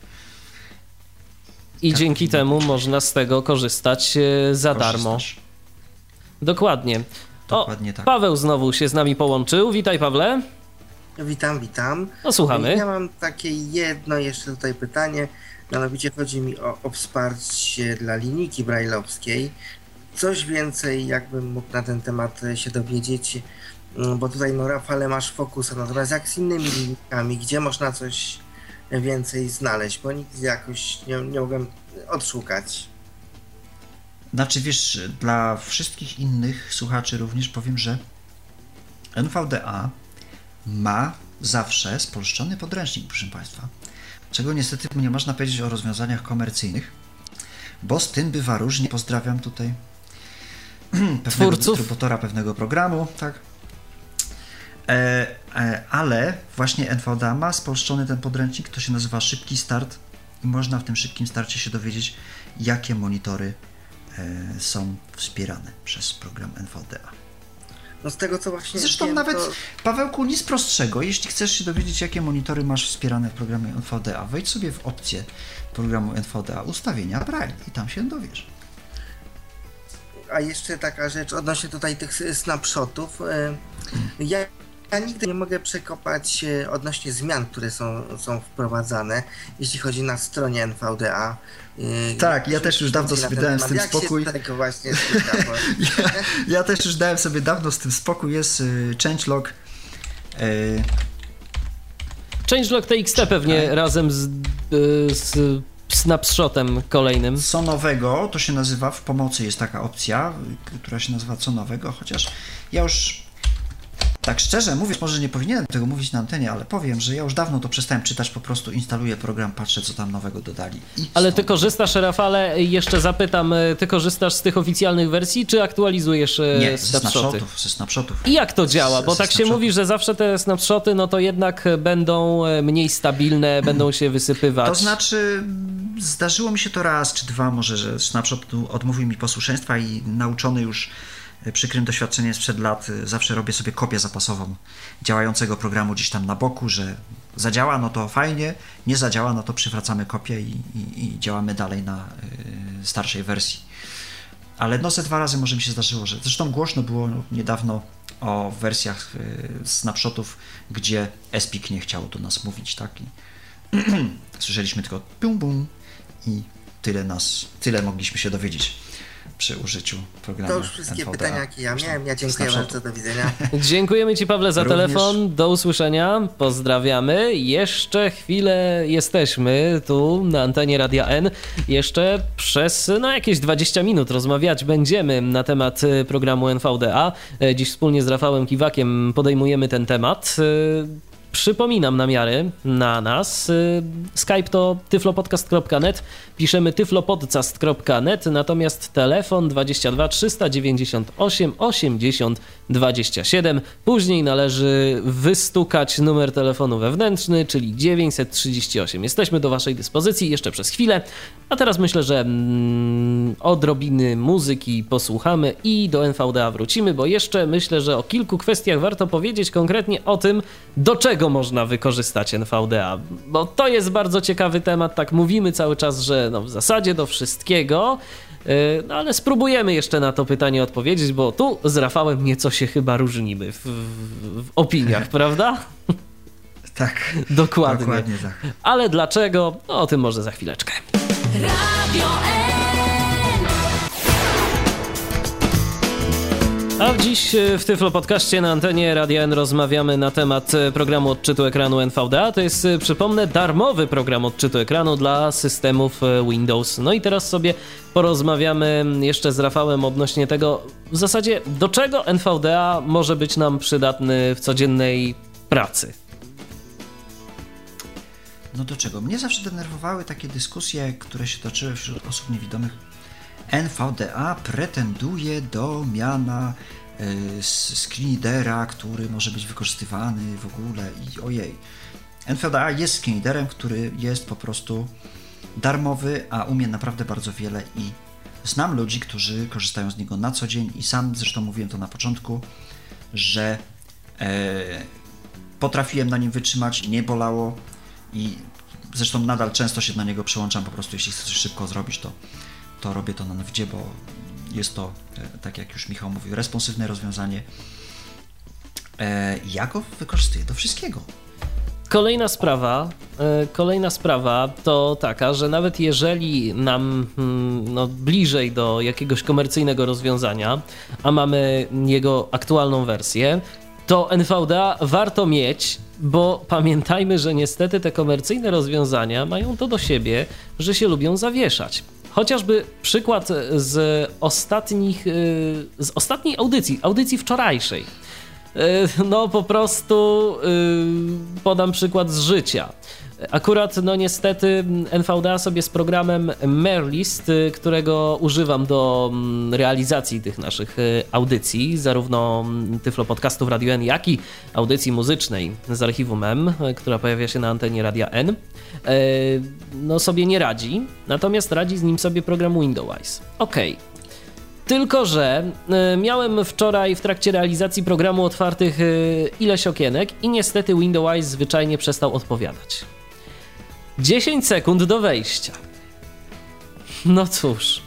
I tak dzięki temu można z tego korzystać e, za darmo. Korzystasz. Dokładnie. Dokładnie o, tak. Paweł znowu się z nami połączył. Witaj Pawle. Witam, witam. No słuchamy. Ja mam takie jedno jeszcze tutaj pytanie. Mianowicie chodzi mi o, o wsparcie dla linijki brajlowskiej. Coś więcej, jakbym mógł na ten temat się dowiedzieć, mm, bo tutaj no Rafale masz fokusa, natomiast jak z innymi linijkami, gdzie można coś więcej znaleźć, bo nigdy jakoś nie, nie mogłem odszukać. Znaczy wiesz, dla wszystkich innych słuchaczy również powiem, że NVDA ma zawsze spolszczony podręcznik, proszę Państwa. Czego niestety nie można powiedzieć o rozwiązaniach komercyjnych, bo z tym bywa różnie. Pozdrawiam tutaj [clears throat] pewnego Twórców. dystrybutora pewnego programu, tak. E, e, ale właśnie NVDA ma spolszczony ten podręcznik, to się nazywa Szybki Start i można w tym szybkim starcie się dowiedzieć, jakie monitory e, są wspierane przez program NVDA. No z tego co właśnie Zresztą wiem, nawet, to... Pawełku, nic prostszego. Jeśli chcesz się dowiedzieć, jakie monitory masz wspierane w programie NVDA, wejdź sobie w opcję programu NVDA, ustawienia Braille i tam się dowiesz. A jeszcze taka rzecz odnośnie tutaj tych snapshotów. e, Ja, ja nigdy nie mogę przekopać się odnośnie zmian, które są, są wprowadzane, jeśli chodzi na stronie NVDA. E, Tak, ja też już dawno sobie dałem z tym spokój. Właśnie bo... [laughs] Ja, ja też już dałem sobie dawno z tym spokój. Jest y, changelog. Y, Changelog TXT pewnie razem z, y, z snapshotem kolejnym. co nowego, to się nazywa, w pomocy jest taka opcja, y, która się nazywa co nowego, chociaż ja już tak szczerze mówiąc, może nie powinienem tego mówić na antenie, ale powiem, że ja już dawno to przestałem czytać, po prostu instaluję program, patrzę co tam nowego dodali. Ale ty korzystasz, Rafale, jeszcze zapytam, y, ty korzystasz z tych oficjalnych wersji, czy aktualizujesz y, Nie, snapshoty? snapshotów, ze snapshotów. I jak to działa? Bo Z- tak się mówi, że zawsze te snapshoty, no to jednak będą e, mniej stabilne, będą się wysypywać. To znaczy, zdarzyło mi się to raz czy dwa może, że Snapshot odmówił mi posłuszeństwa i nauczony już e, przykrym doświadczeniem sprzed lat, e, zawsze robię sobie kopię zapasową działającego programu gdzieś tam na boku, że zadziała, no to fajnie, nie zadziała, no to przywracamy kopię i, i, i działamy dalej na y, starszej wersji. ale no ze dwa razy może mi się zdarzyło, że zresztą głośno było niedawno o wersjach y, snapshotów, gdzie Espik nie chciał do nas mówić, tak? I [clears throat] słyszeliśmy tylko bum bum i tyle nas, tyle mogliśmy się dowiedzieć przy użyciu programu To już wszystkie NVDA. pytania, jakie ja miałem. Ja dziękuję bardzo, do widzenia. [laughs] Dziękujemy Ci, Pawle, za Również. telefon. Do usłyszenia. Pozdrawiamy. Jeszcze chwilę jesteśmy tu na antenie Radia N. Jeszcze przez no, jakieś 20 minut rozmawiać będziemy na temat e, programu NVDA. E, Dziś wspólnie z Rafałem Kiwakiem podejmujemy ten temat. E, Przypominam namiary na nas. Y, Skype to tyflopodcast.net, piszemy tyflopodcast.net, natomiast telefon 22 398 80 27. Później należy wystukać numer telefonu wewnętrzny, czyli 938. Jesteśmy do Waszej dyspozycji jeszcze przez chwilę, a teraz myślę, że mm, odrobiny muzyki posłuchamy i do NVDA wrócimy, bo jeszcze myślę, że o kilku kwestiach warto powiedzieć konkretnie o tym, do czego można wykorzystać NVDA, bo to jest bardzo ciekawy temat, tak mówimy cały czas, że no w zasadzie do wszystkiego, yy, no ale spróbujemy jeszcze na to pytanie odpowiedzieć, bo tu z Rafałem nieco się chyba różnimy w, w, w opiniach, [laughs] prawda? Tak, Dokładnie. dokładnie tak. Ale dlaczego? No o tym może za chwileczkę. Radio A dziś e, w Tyflo Podcaście na antenie Radia N rozmawiamy na temat e, programu odczytu ekranu NVDA. To jest, e, przypomnę, darmowy program odczytu ekranu dla systemów Windows. No i teraz sobie porozmawiamy jeszcze z Rafałem odnośnie tego, w zasadzie do czego NVDA może być nam przydatny w codziennej pracy. No do czego? Mnie zawsze denerwowały takie dyskusje, które się toczyły wśród osób niewidomych. NVDA pretenduje do miana y, screenreadera, który może być wykorzystywany w ogóle i ojej. NVDA jest screenreaderem, który jest po prostu darmowy, a umie naprawdę bardzo wiele i znam ludzi, którzy korzystają z niego na co dzień i sam zresztą mówiłem to na początku, że e, potrafiłem na nim wytrzymać, nie bolało i zresztą nadal często się na niego przełączam po prostu, jeśli chcę coś szybko zrobić, to, to robię to na NVIDIA, bo jest to, e, tak jak już Michał mówił, responsywne rozwiązanie. E, ja go wykorzystuję do wszystkiego. Kolejna sprawa, e, kolejna sprawa to taka, że nawet jeżeli nam mm, no, bliżej do jakiegoś komercyjnego rozwiązania, a mamy jego aktualną wersję, to NVDA warto mieć, bo pamiętajmy, że niestety te komercyjne rozwiązania mają to do siebie, że się lubią zawieszać. Chociażby przykład z ostatnich, y, z ostatniej audycji, audycji wczorajszej. Y, No po prostu y, podam przykład z życia. Akurat, no niestety, NVDA sobie z programem Merlist, y, którego używam do mm, realizacji tych naszych y, audycji, zarówno mm, Tyflo Podcastów Radio N, jak i audycji muzycznej z archiwum M, y, która pojawia się na antenie Radia N, no sobie nie radzi, natomiast radzi z nim sobie program Windowise. Okej, tylko, że miałem wczoraj w trakcie realizacji programu otwartych ileś okienek i niestety Windows zwyczajnie przestał odpowiadać. 10 sekund do wejścia. No cóż,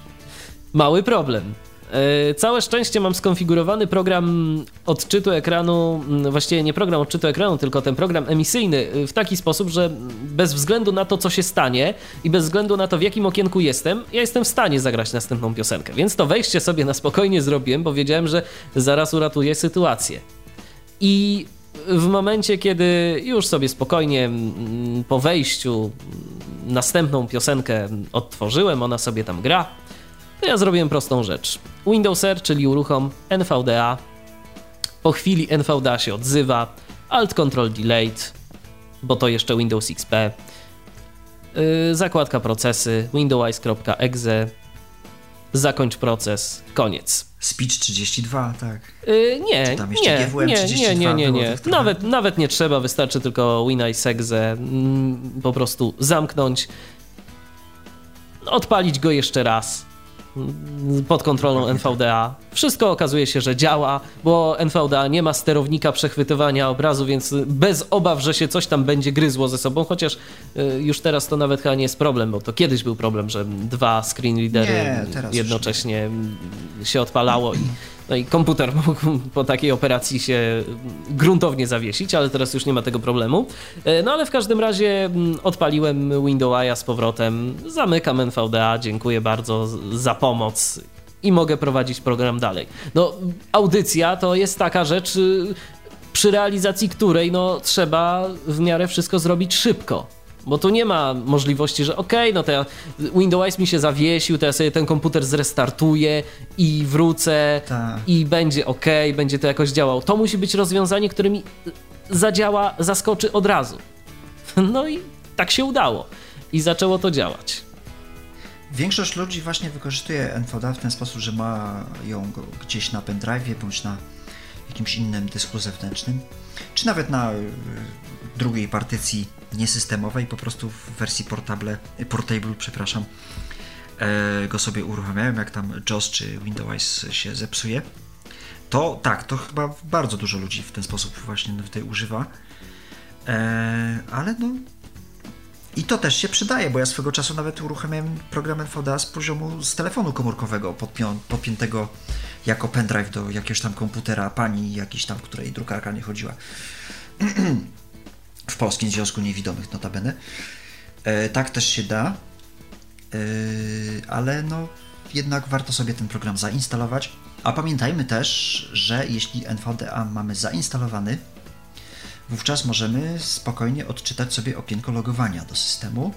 mały problem. Y, Całe szczęście mam skonfigurowany program odczytu ekranu, mm, właściwie nie program odczytu ekranu, tylko ten program emisyjny y, w taki sposób, że bez względu na to, co się stanie i bez względu na to, w jakim okienku jestem, ja jestem w stanie zagrać następną piosenkę. Więc to wejście sobie na spokojnie zrobiłem, bo wiedziałem, że zaraz uratuję sytuację. I w momencie, kiedy już sobie spokojnie mm, po wejściu następną piosenkę odtworzyłem, ona sobie tam gra, to ja zrobiłem prostą rzecz. Windows R, czyli uruchom NVDA. Po chwili NVDA się odzywa. Alt Control Delete, bo to jeszcze Windows XP. Yy, zakładka procesy, windows.exe. Zakończ proces, koniec. Speech 32, tak. Yy, nie, nie, nie, nie, 32 nie, nie, nie. Nawet, nawet nie trzeba, wystarczy tylko Windows Exe mm, po prostu zamknąć, odpalić go jeszcze raz pod kontrolą NVDA. Wszystko okazuje się, że działa, bo NVDA nie ma sterownika przechwytywania obrazu, więc bez obaw, że się coś tam będzie gryzło ze sobą, chociaż y, już teraz to nawet chyba nie jest problem, bo to kiedyś był problem, że dwa screen readery Nie, jednocześnie się odpalało i no i komputer [laughs] mógł po takiej operacji się gruntownie zawiesić, ale teraz już nie ma tego problemu. E, No ale w każdym razie mm, odpaliłem Windows z powrotem, zamykam NVDA, dziękuję bardzo za pomoc i mogę prowadzić program dalej. No, audycja to jest taka rzecz, y, przy realizacji której no, trzeba w miarę wszystko zrobić szybko. Bo tu nie ma możliwości, że okej, no to ja, Windows mi się zawiesił, to ja sobie ten komputer zrestartuję i wrócę Tak. i będzie ok, będzie to jakoś działało. To musi być rozwiązanie, które mi zadziała, zaskoczy od razu. [laughs] No i tak się udało. I zaczęło to działać. Większość ludzi właśnie wykorzystuje NVDA w ten sposób, że ma ją gdzieś na pendrive bądź na jakimś innym dysku zewnętrznym, czy nawet na y, drugiej partycji niesystemowej, po prostu w wersji portable, portable, przepraszam, e, go sobie uruchamiają, jak tam JOS czy Windows się zepsuje. To tak, to chyba bardzo dużo ludzi w ten sposób właśnie tutaj używa. E, ale no, i to też się przydaje, bo ja swego czasu nawet uruchamiałem program NVDA z poziomu z telefonu komórkowego podpiętego jako pendrive do jakiegoś tam komputera pani jakiejś tam, której drukarka nie chodziła. [clears throat] w Polskim Związku Niewidomych notabene. E, tak też się da, e, ale no jednak warto sobie ten program zainstalować. A pamiętajmy też, że jeśli NVDA mamy zainstalowany, wówczas możemy spokojnie odczytać sobie okienko logowania do systemu.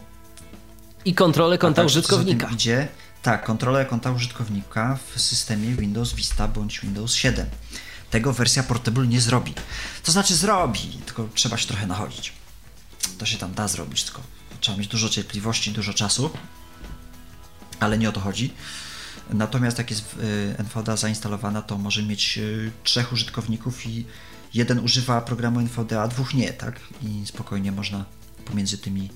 I kontrolę konta tak, użytkownika. Idzie, tak, kontrolę konta użytkownika w systemie Windows Vista bądź Windows 7. Tego wersja Portable nie zrobi. To znaczy zrobi, tylko trzeba się trochę nachodzić. To się tam da zrobić, tylko trzeba mieć dużo cierpliwości, dużo czasu, ale nie o to chodzi. Natomiast jak jest y, NVDA zainstalowana, to może mieć y, trzech użytkowników i jeden używa programu NVDA, a dwóch nie, tak? I spokojnie można pomiędzy tymi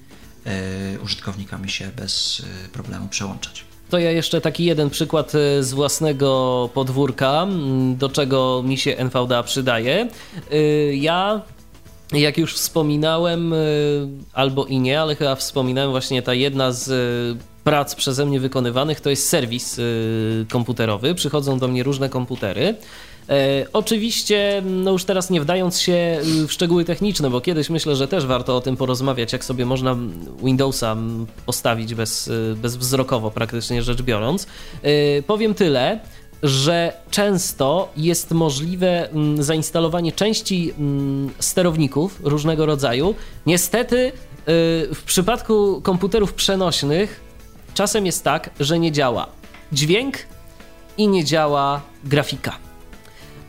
y, użytkownikami się bez problemu przełączać. To ja jeszcze taki jeden przykład e, z własnego podwórka, do czego mi się NVDA przydaje. Y, Ja, jak już wspominałem, y, albo i nie, ale chyba wspominałem właśnie ta jedna z prac przeze mnie wykonywanych, to jest serwis komputerowy. Przychodzą do mnie różne komputery. E, oczywiście, no już teraz nie wdając się y, w szczegóły techniczne, bo kiedyś myślę, że też warto o tym porozmawiać, jak sobie można Windowsa postawić bez, y, bezwzrokowo, praktycznie rzecz biorąc. E, Powiem tyle, że często jest możliwe mm, zainstalowanie części mm, sterowników różnego rodzaju. Niestety, y, w przypadku komputerów przenośnych czasem jest tak, że nie działa dźwięk i nie działa grafika.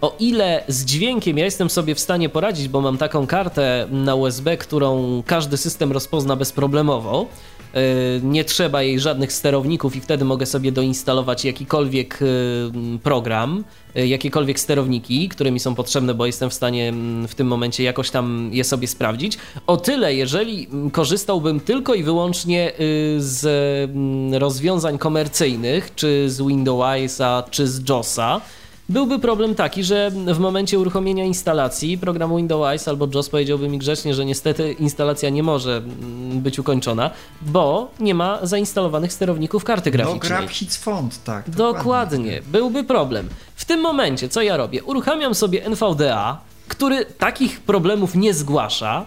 O ile z dźwiękiem ja jestem sobie w stanie poradzić, bo mam taką kartę na USB, którą każdy system rozpozna bezproblemowo, yy, nie trzeba jej żadnych sterowników i wtedy mogę sobie doinstalować jakikolwiek yy, program, yy, jakiekolwiek sterowniki, które mi są potrzebne, bo jestem w stanie mm, w tym momencie jakoś tam je sobie sprawdzić. O tyle, jeżeli mm, korzystałbym tylko i wyłącznie yy, z mm, rozwiązań komercyjnych, czy z Windowsa, czy z JOSa, Byłby problem taki, że w momencie uruchomienia instalacji programu Windows albo JOS powiedziałby mi grzecznie, że niestety instalacja nie może mm, być ukończona, bo nie ma zainstalowanych sterowników karty No graficznej. grab hits font, tak. Dokładnie, byłby problem. W tym momencie, co ja robię? Uruchamiam sobie NVDA, który takich problemów nie zgłasza.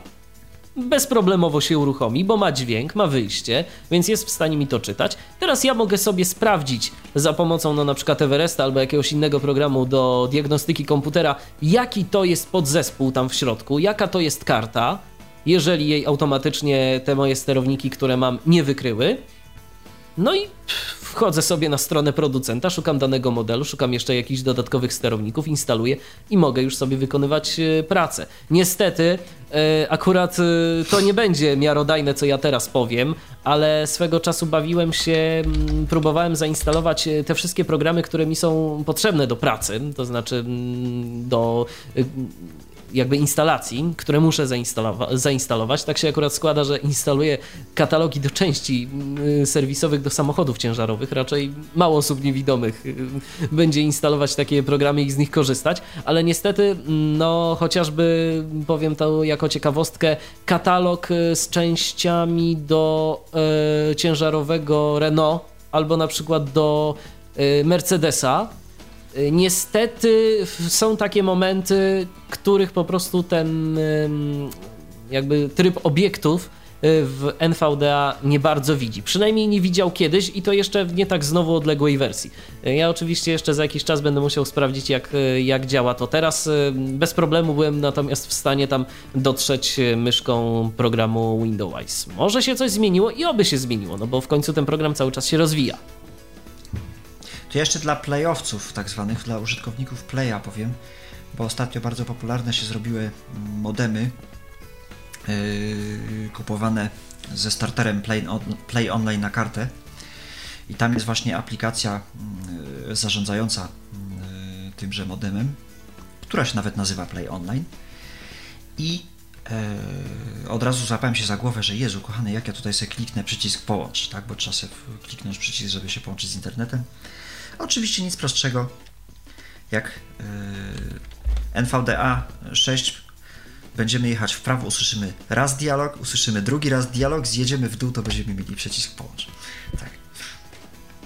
Bezproblemowo się uruchomi, bo ma dźwięk, ma wyjście, więc jest w stanie mi to czytać. Teraz ja mogę sobie sprawdzić za pomocą no, na przykład Everesta albo jakiegoś innego programu do diagnostyki komputera, jaki to jest podzespół tam w środku, jaka to jest karta, jeżeli jej automatycznie te moje sterowniki, które mam, nie wykryły. No i wchodzę sobie na stronę producenta, szukam danego modelu, szukam jeszcze jakichś dodatkowych sterowników, instaluję i mogę już sobie wykonywać e, pracę. Niestety, e, akurat e, to nie będzie miarodajne, co ja teraz powiem, ale swego czasu bawiłem się, mm, próbowałem zainstalować te wszystkie programy, które mi są potrzebne do pracy, to znaczy mm, do jakby instalacji, które muszę zainstalowa- zainstalować. Tak się akurat składa, że instaluję katalogi do części y, serwisowych do samochodów ciężarowych. Raczej mało osób niewidomych y, będzie instalować takie programy i z nich korzystać, ale niestety, no chociażby powiem to jako ciekawostkę, katalog y, z częściami do ciężarowego Renault albo na przykład do Mercedesa Niestety w- są takie momenty, których po prostu ten jakby tryb obiektów y, w NVDA nie bardzo widzi. Przynajmniej nie widział kiedyś i to jeszcze w nie tak znowu odległej wersji. Y, Ja oczywiście jeszcze za jakiś czas będę musiał sprawdzić, jak, y, jak działa to teraz. Y, Bez problemu byłem natomiast w stanie tam dotrzeć y, myszką programu Windows. Może się coś zmieniło i oby się zmieniło, no bo w końcu ten program cały czas się rozwija. To jeszcze dla playowców, tak zwanych, dla użytkowników Playa powiem, bo ostatnio bardzo popularne się zrobiły mm, modemy yy, kupowane ze starterem Play, on, Play Online na kartę. I tam jest właśnie aplikacja yy, zarządzająca yy, tymże modemem, która się nawet nazywa Play Online. I yy, od razu złapałem się za głowę, że Jezu, kochany, jak ja tutaj sobie kliknę przycisk połącz, tak? Bo trzeba sobie kliknąć przycisk, żeby się połączyć z internetem. Oczywiście nic prostszego jak yy, NVDA 6. Będziemy jechać w prawo, usłyszymy raz dialog, usłyszymy drugi raz dialog, zjedziemy w dół, to będziemy mieli przycisk połącz. Tak,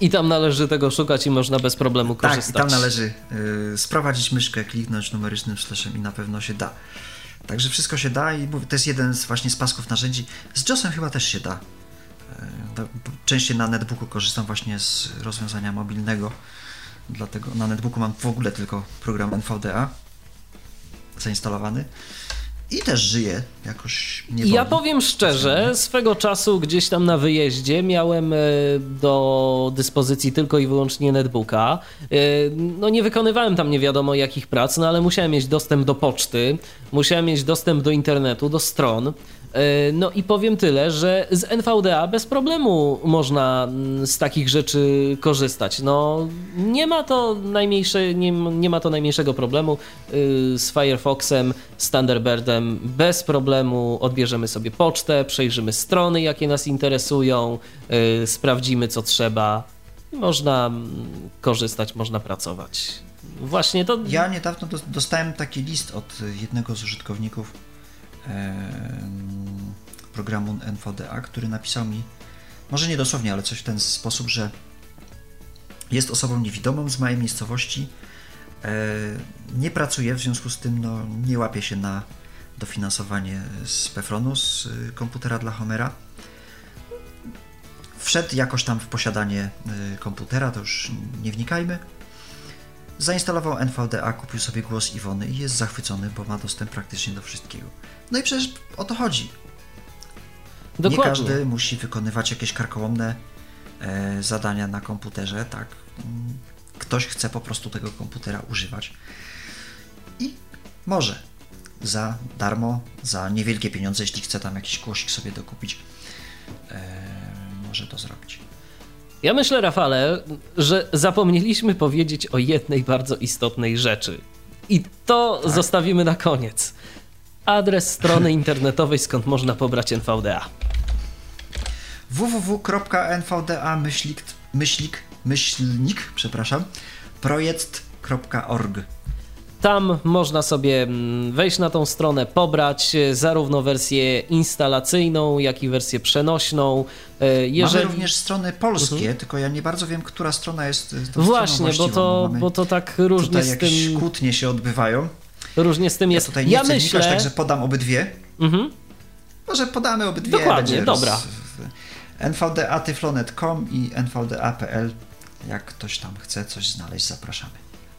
I tam należy tego szukać i można bez problemu tak korzystać. i tam należy yy, sprowadzić myszkę, kliknąć numerycznym slashem i na pewno się da. Także wszystko się da i to jest jeden z właśnie z pasków narzędzi. Z JOSem chyba też się da. Częściej na netbooku korzystam właśnie z rozwiązania mobilnego, dlatego na netbooku mam w ogóle tylko program NVDA zainstalowany i też żyję jakoś nie Ja powiem szczerze, swego czasu gdzieś tam na wyjeździe miałem e, do dyspozycji tylko i wyłącznie netbooka. E, No nie wykonywałem tam nie wiadomo jakich prac, no ale musiałem mieć dostęp do poczty, musiałem mieć dostęp do internetu, do stron. E, No i powiem tyle, że z NVDA bez problemu można mm, z takich rzeczy korzystać. No nie ma to najmniejsze, nie, nie ma to najmniejszego problemu y, z Firefoxem, z Thunderbirdem. Bez problemu odbierzemy sobie pocztę, przejrzymy strony, jakie nas interesują, y, sprawdzimy co trzeba. Można mm, korzystać, można pracować. Właśnie to. Ja niedawno dos- dostałem taki list od jednego z użytkowników programu NVDA, który napisał mi, może nie dosłownie, ale coś w ten sposób, że jest osobą niewidomą z małej miejscowości, e, nie pracuje, w związku z tym no, nie łapie się na dofinansowanie z Pefronu, z y, komputera dla Homera. Wszedł jakoś tam w posiadanie y, komputera, to już nie wnikajmy. Zainstalował NVDA, kupił sobie głos Iwony i jest zachwycony, bo ma dostęp praktycznie do wszystkiego. No i przecież o to chodzi. Nie Dokładnie. każdy musi wykonywać jakieś karkołomne e, zadania na komputerze, tak? Ktoś chce po prostu tego komputera używać i może za darmo, za niewielkie pieniądze, jeśli chce tam jakiś głosik sobie dokupić, e, może to zrobić. Ja myślę, Rafale, że zapomnieliśmy powiedzieć o jednej bardzo istotnej rzeczy. I to zostawimy na koniec. Adres strony internetowej, skąd można pobrać NVDA. www.nvda myślik, myślik, myślnik, przepraszam, projekt.org. Tam można sobie mm, wejść na tą stronę, pobrać e, zarówno wersję instalacyjną, jak i wersję przenośną. E, Jeżeli... Mhm. Mamy również strony polskie, tylko ja nie bardzo wiem, która strona jest Właśnie, bo to, bo to tak różnie tutaj z jakieś tym, kłótnie się odbywają. różnie z tym Ja jest. tutaj nie ja chcę myślę, także podam obydwie. Mhm. Może podamy obydwie. Dokładnie, dobra. nvda.tyflonet.com i nvda.pl. Jak ktoś tam chce coś znaleźć, zapraszamy.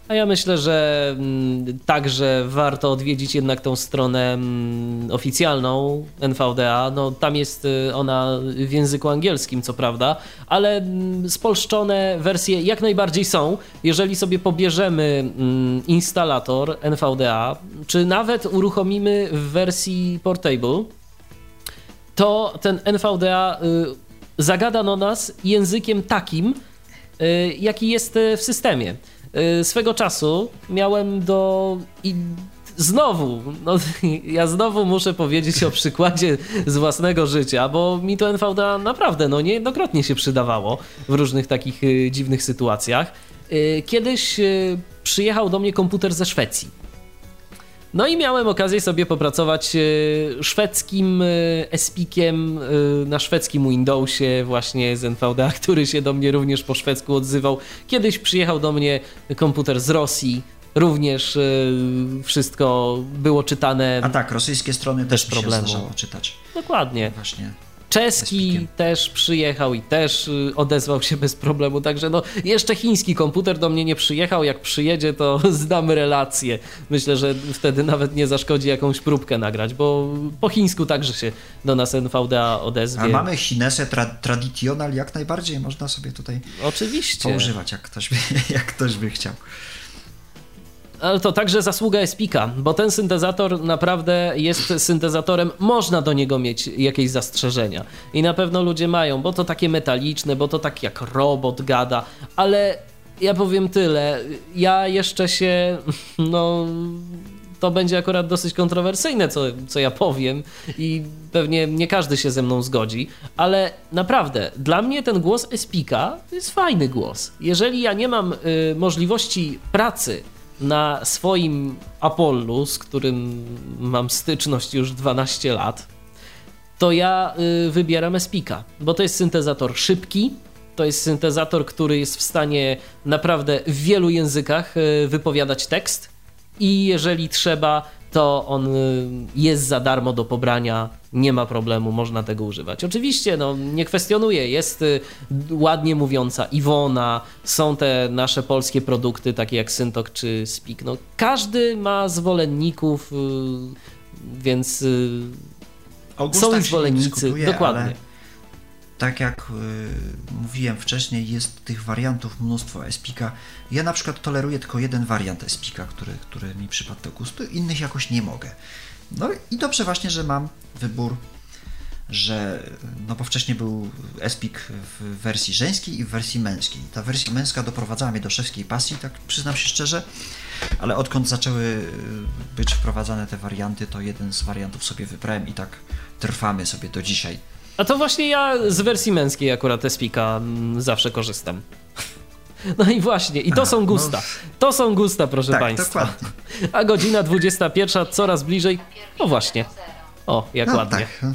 A ja myślę, że mm, także warto odwiedzić jednak tą stronę mm, oficjalną NVDA. No, tam jest y, ona w języku angielskim, co prawda, ale mm, spolszczone wersje jak najbardziej są. Jeżeli sobie pobierzemy instalator NVDA, czy nawet uruchomimy w wersji portable, to ten NVDA y, zagada do nas językiem takim, y, jaki jest w systemie. Y, Swego czasu miałem do i znowu, no, [laughs] ja znowu muszę powiedzieć o przykładzie z własnego życia, bo mi to NVDA naprawdę no, niejednokrotnie się przydawało w różnych takich y, dziwnych sytuacjach. Y, kiedyś przyjechał do mnie komputer ze Szwecji. No i miałem okazję sobie popracować y, szwedzkim y, Espikiem y, na szwedzkim Windowsie właśnie z NVDA, [laughs] który się do mnie również po szwedzku odzywał. Kiedyś przyjechał do mnie komputer z Rosji, również wszystko było czytane. A tak, rosyjskie strony też, też problemu. się czytać. Dokładnie. Właśnie. Czeski też przyjechał i też y, odezwał się bez problemu, także no jeszcze chiński komputer do mnie nie przyjechał, jak przyjedzie to [laughs] zdamy relację. Myślę, że wtedy nawet nie zaszkodzi jakąś próbkę nagrać, bo po chińsku także się do nas NVDA odezwie. A mamy chinesę tra traditional jak najbardziej, można sobie tutaj Oczywiście. poużywać, jak ktoś by, [laughs] jak ktoś by chciał. Ale to także zasługa Espika, bo ten syntezator naprawdę jest syntezatorem, można do niego mieć jakieś zastrzeżenia. I na pewno ludzie mają, bo to takie metaliczne, bo to tak jak robot gada, ale ja powiem tyle, ja jeszcze się, [laughs] no to będzie akurat dosyć kontrowersyjne, co, co ja powiem, i pewnie nie każdy się ze mną zgodzi, ale naprawdę, dla mnie ten głos Espika jest fajny głos. Jeżeli ja nie mam y, możliwości pracy na swoim Apollo, z którym mam styczność już 12 lat, to ja y, wybieram Espika, bo to jest syntezator szybki, to jest syntezator, który jest w stanie naprawdę w wielu językach y, wypowiadać tekst i jeżeli trzeba, to on y, jest za darmo do pobrania, nie ma problemu, można tego używać. Oczywiście, no, nie kwestionuję, jest y, ładnie mówiąca Iwona, są te nasze polskie produkty, takie jak Syntok czy Speak. No, każdy ma zwolenników, y, więc są zwolennicy, dokładnie tak jak y, mówiłem wcześniej, jest tych wariantów mnóstwo Espika. Ja na przykład toleruję tylko jeden wariant Espika, który, który mi przypadł do gustu, innych jakoś nie mogę. No i dobrze właśnie, że mam wybór, że no bo wcześniej był Espik w wersji żeńskiej i w wersji męskiej. Ta wersja męska doprowadzała mnie do szewskiej pasji, tak przyznam się szczerze, ale odkąd zaczęły y, być wprowadzane te warianty, to jeden z wariantów sobie wybrałem i tak trwamy sobie do dzisiaj. A to właśnie ja z wersji męskiej akurat Espika mm, zawsze korzystam. [laughs] No i właśnie, i to są gusta. No, to są gusta, proszę tak, Państwa. Dokładnie. [laughs] A godzina 21 coraz bliżej. No właśnie. O, jak no, ładnie. Tak.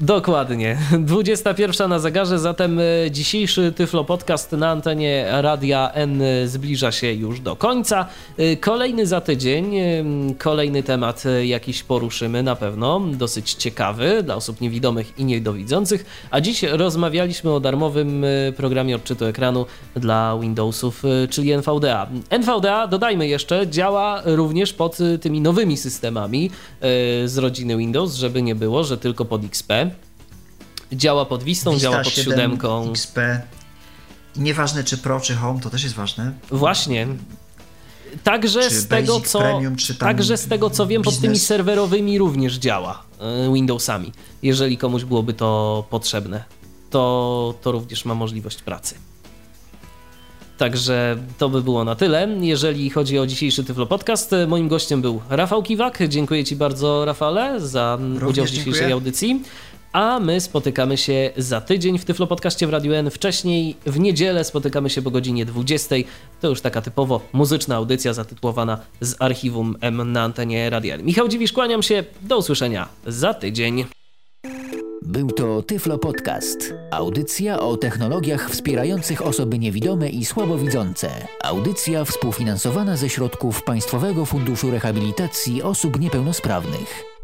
Dokładnie. 21 na zegarze, zatem e, dzisiejszy Tyflo Podcast na antenie Radia N zbliża się już do końca. E, kolejny za tydzień, e, kolejny temat jakiś poruszymy na pewno, dosyć ciekawy dla osób niewidomych i niedowidzących. A dziś rozmawialiśmy o darmowym programie odczytu ekranu dla Windowsów, czyli NVDA. NVDA, dodajmy jeszcze, działa również pod tymi nowymi systemami z rodziny Windows, żeby nie było, że tylko pod XP. Działa pod Wistą, Vista działa pod 7, siódemką. XP. Nieważne czy Pro, czy Home, to też jest ważne. Właśnie. Także z, tego, co, premium, także z tego co wiem, pod tymi serwerowymi również działa e, Windowsami. Jeżeli komuś byłoby to potrzebne, to, to również ma możliwość pracy. Także to by było na tyle. Jeżeli chodzi o dzisiejszy Tyflo Podcast, moim gościem był Rafał Kiwak. Dziękuję Ci bardzo, Rafale, za Również udział w dzisiejszej dziękuję. audycji. A my spotykamy się za tydzień w Tyflo Podcaście w Radio N. Wcześniej w niedzielę spotykamy się po godzinie 20. To już taka typowo muzyczna audycja zatytułowana z archiwum M na antenie Radio N. Michał Dziwisz, kłaniam się. Do usłyszenia za tydzień. Był to Tyflo Podcast. Audycja o technologiach wspierających osoby niewidome i słabowidzące. Audycja współfinansowana ze środków Państwowego Funduszu Rehabilitacji Osób Niepełnosprawnych.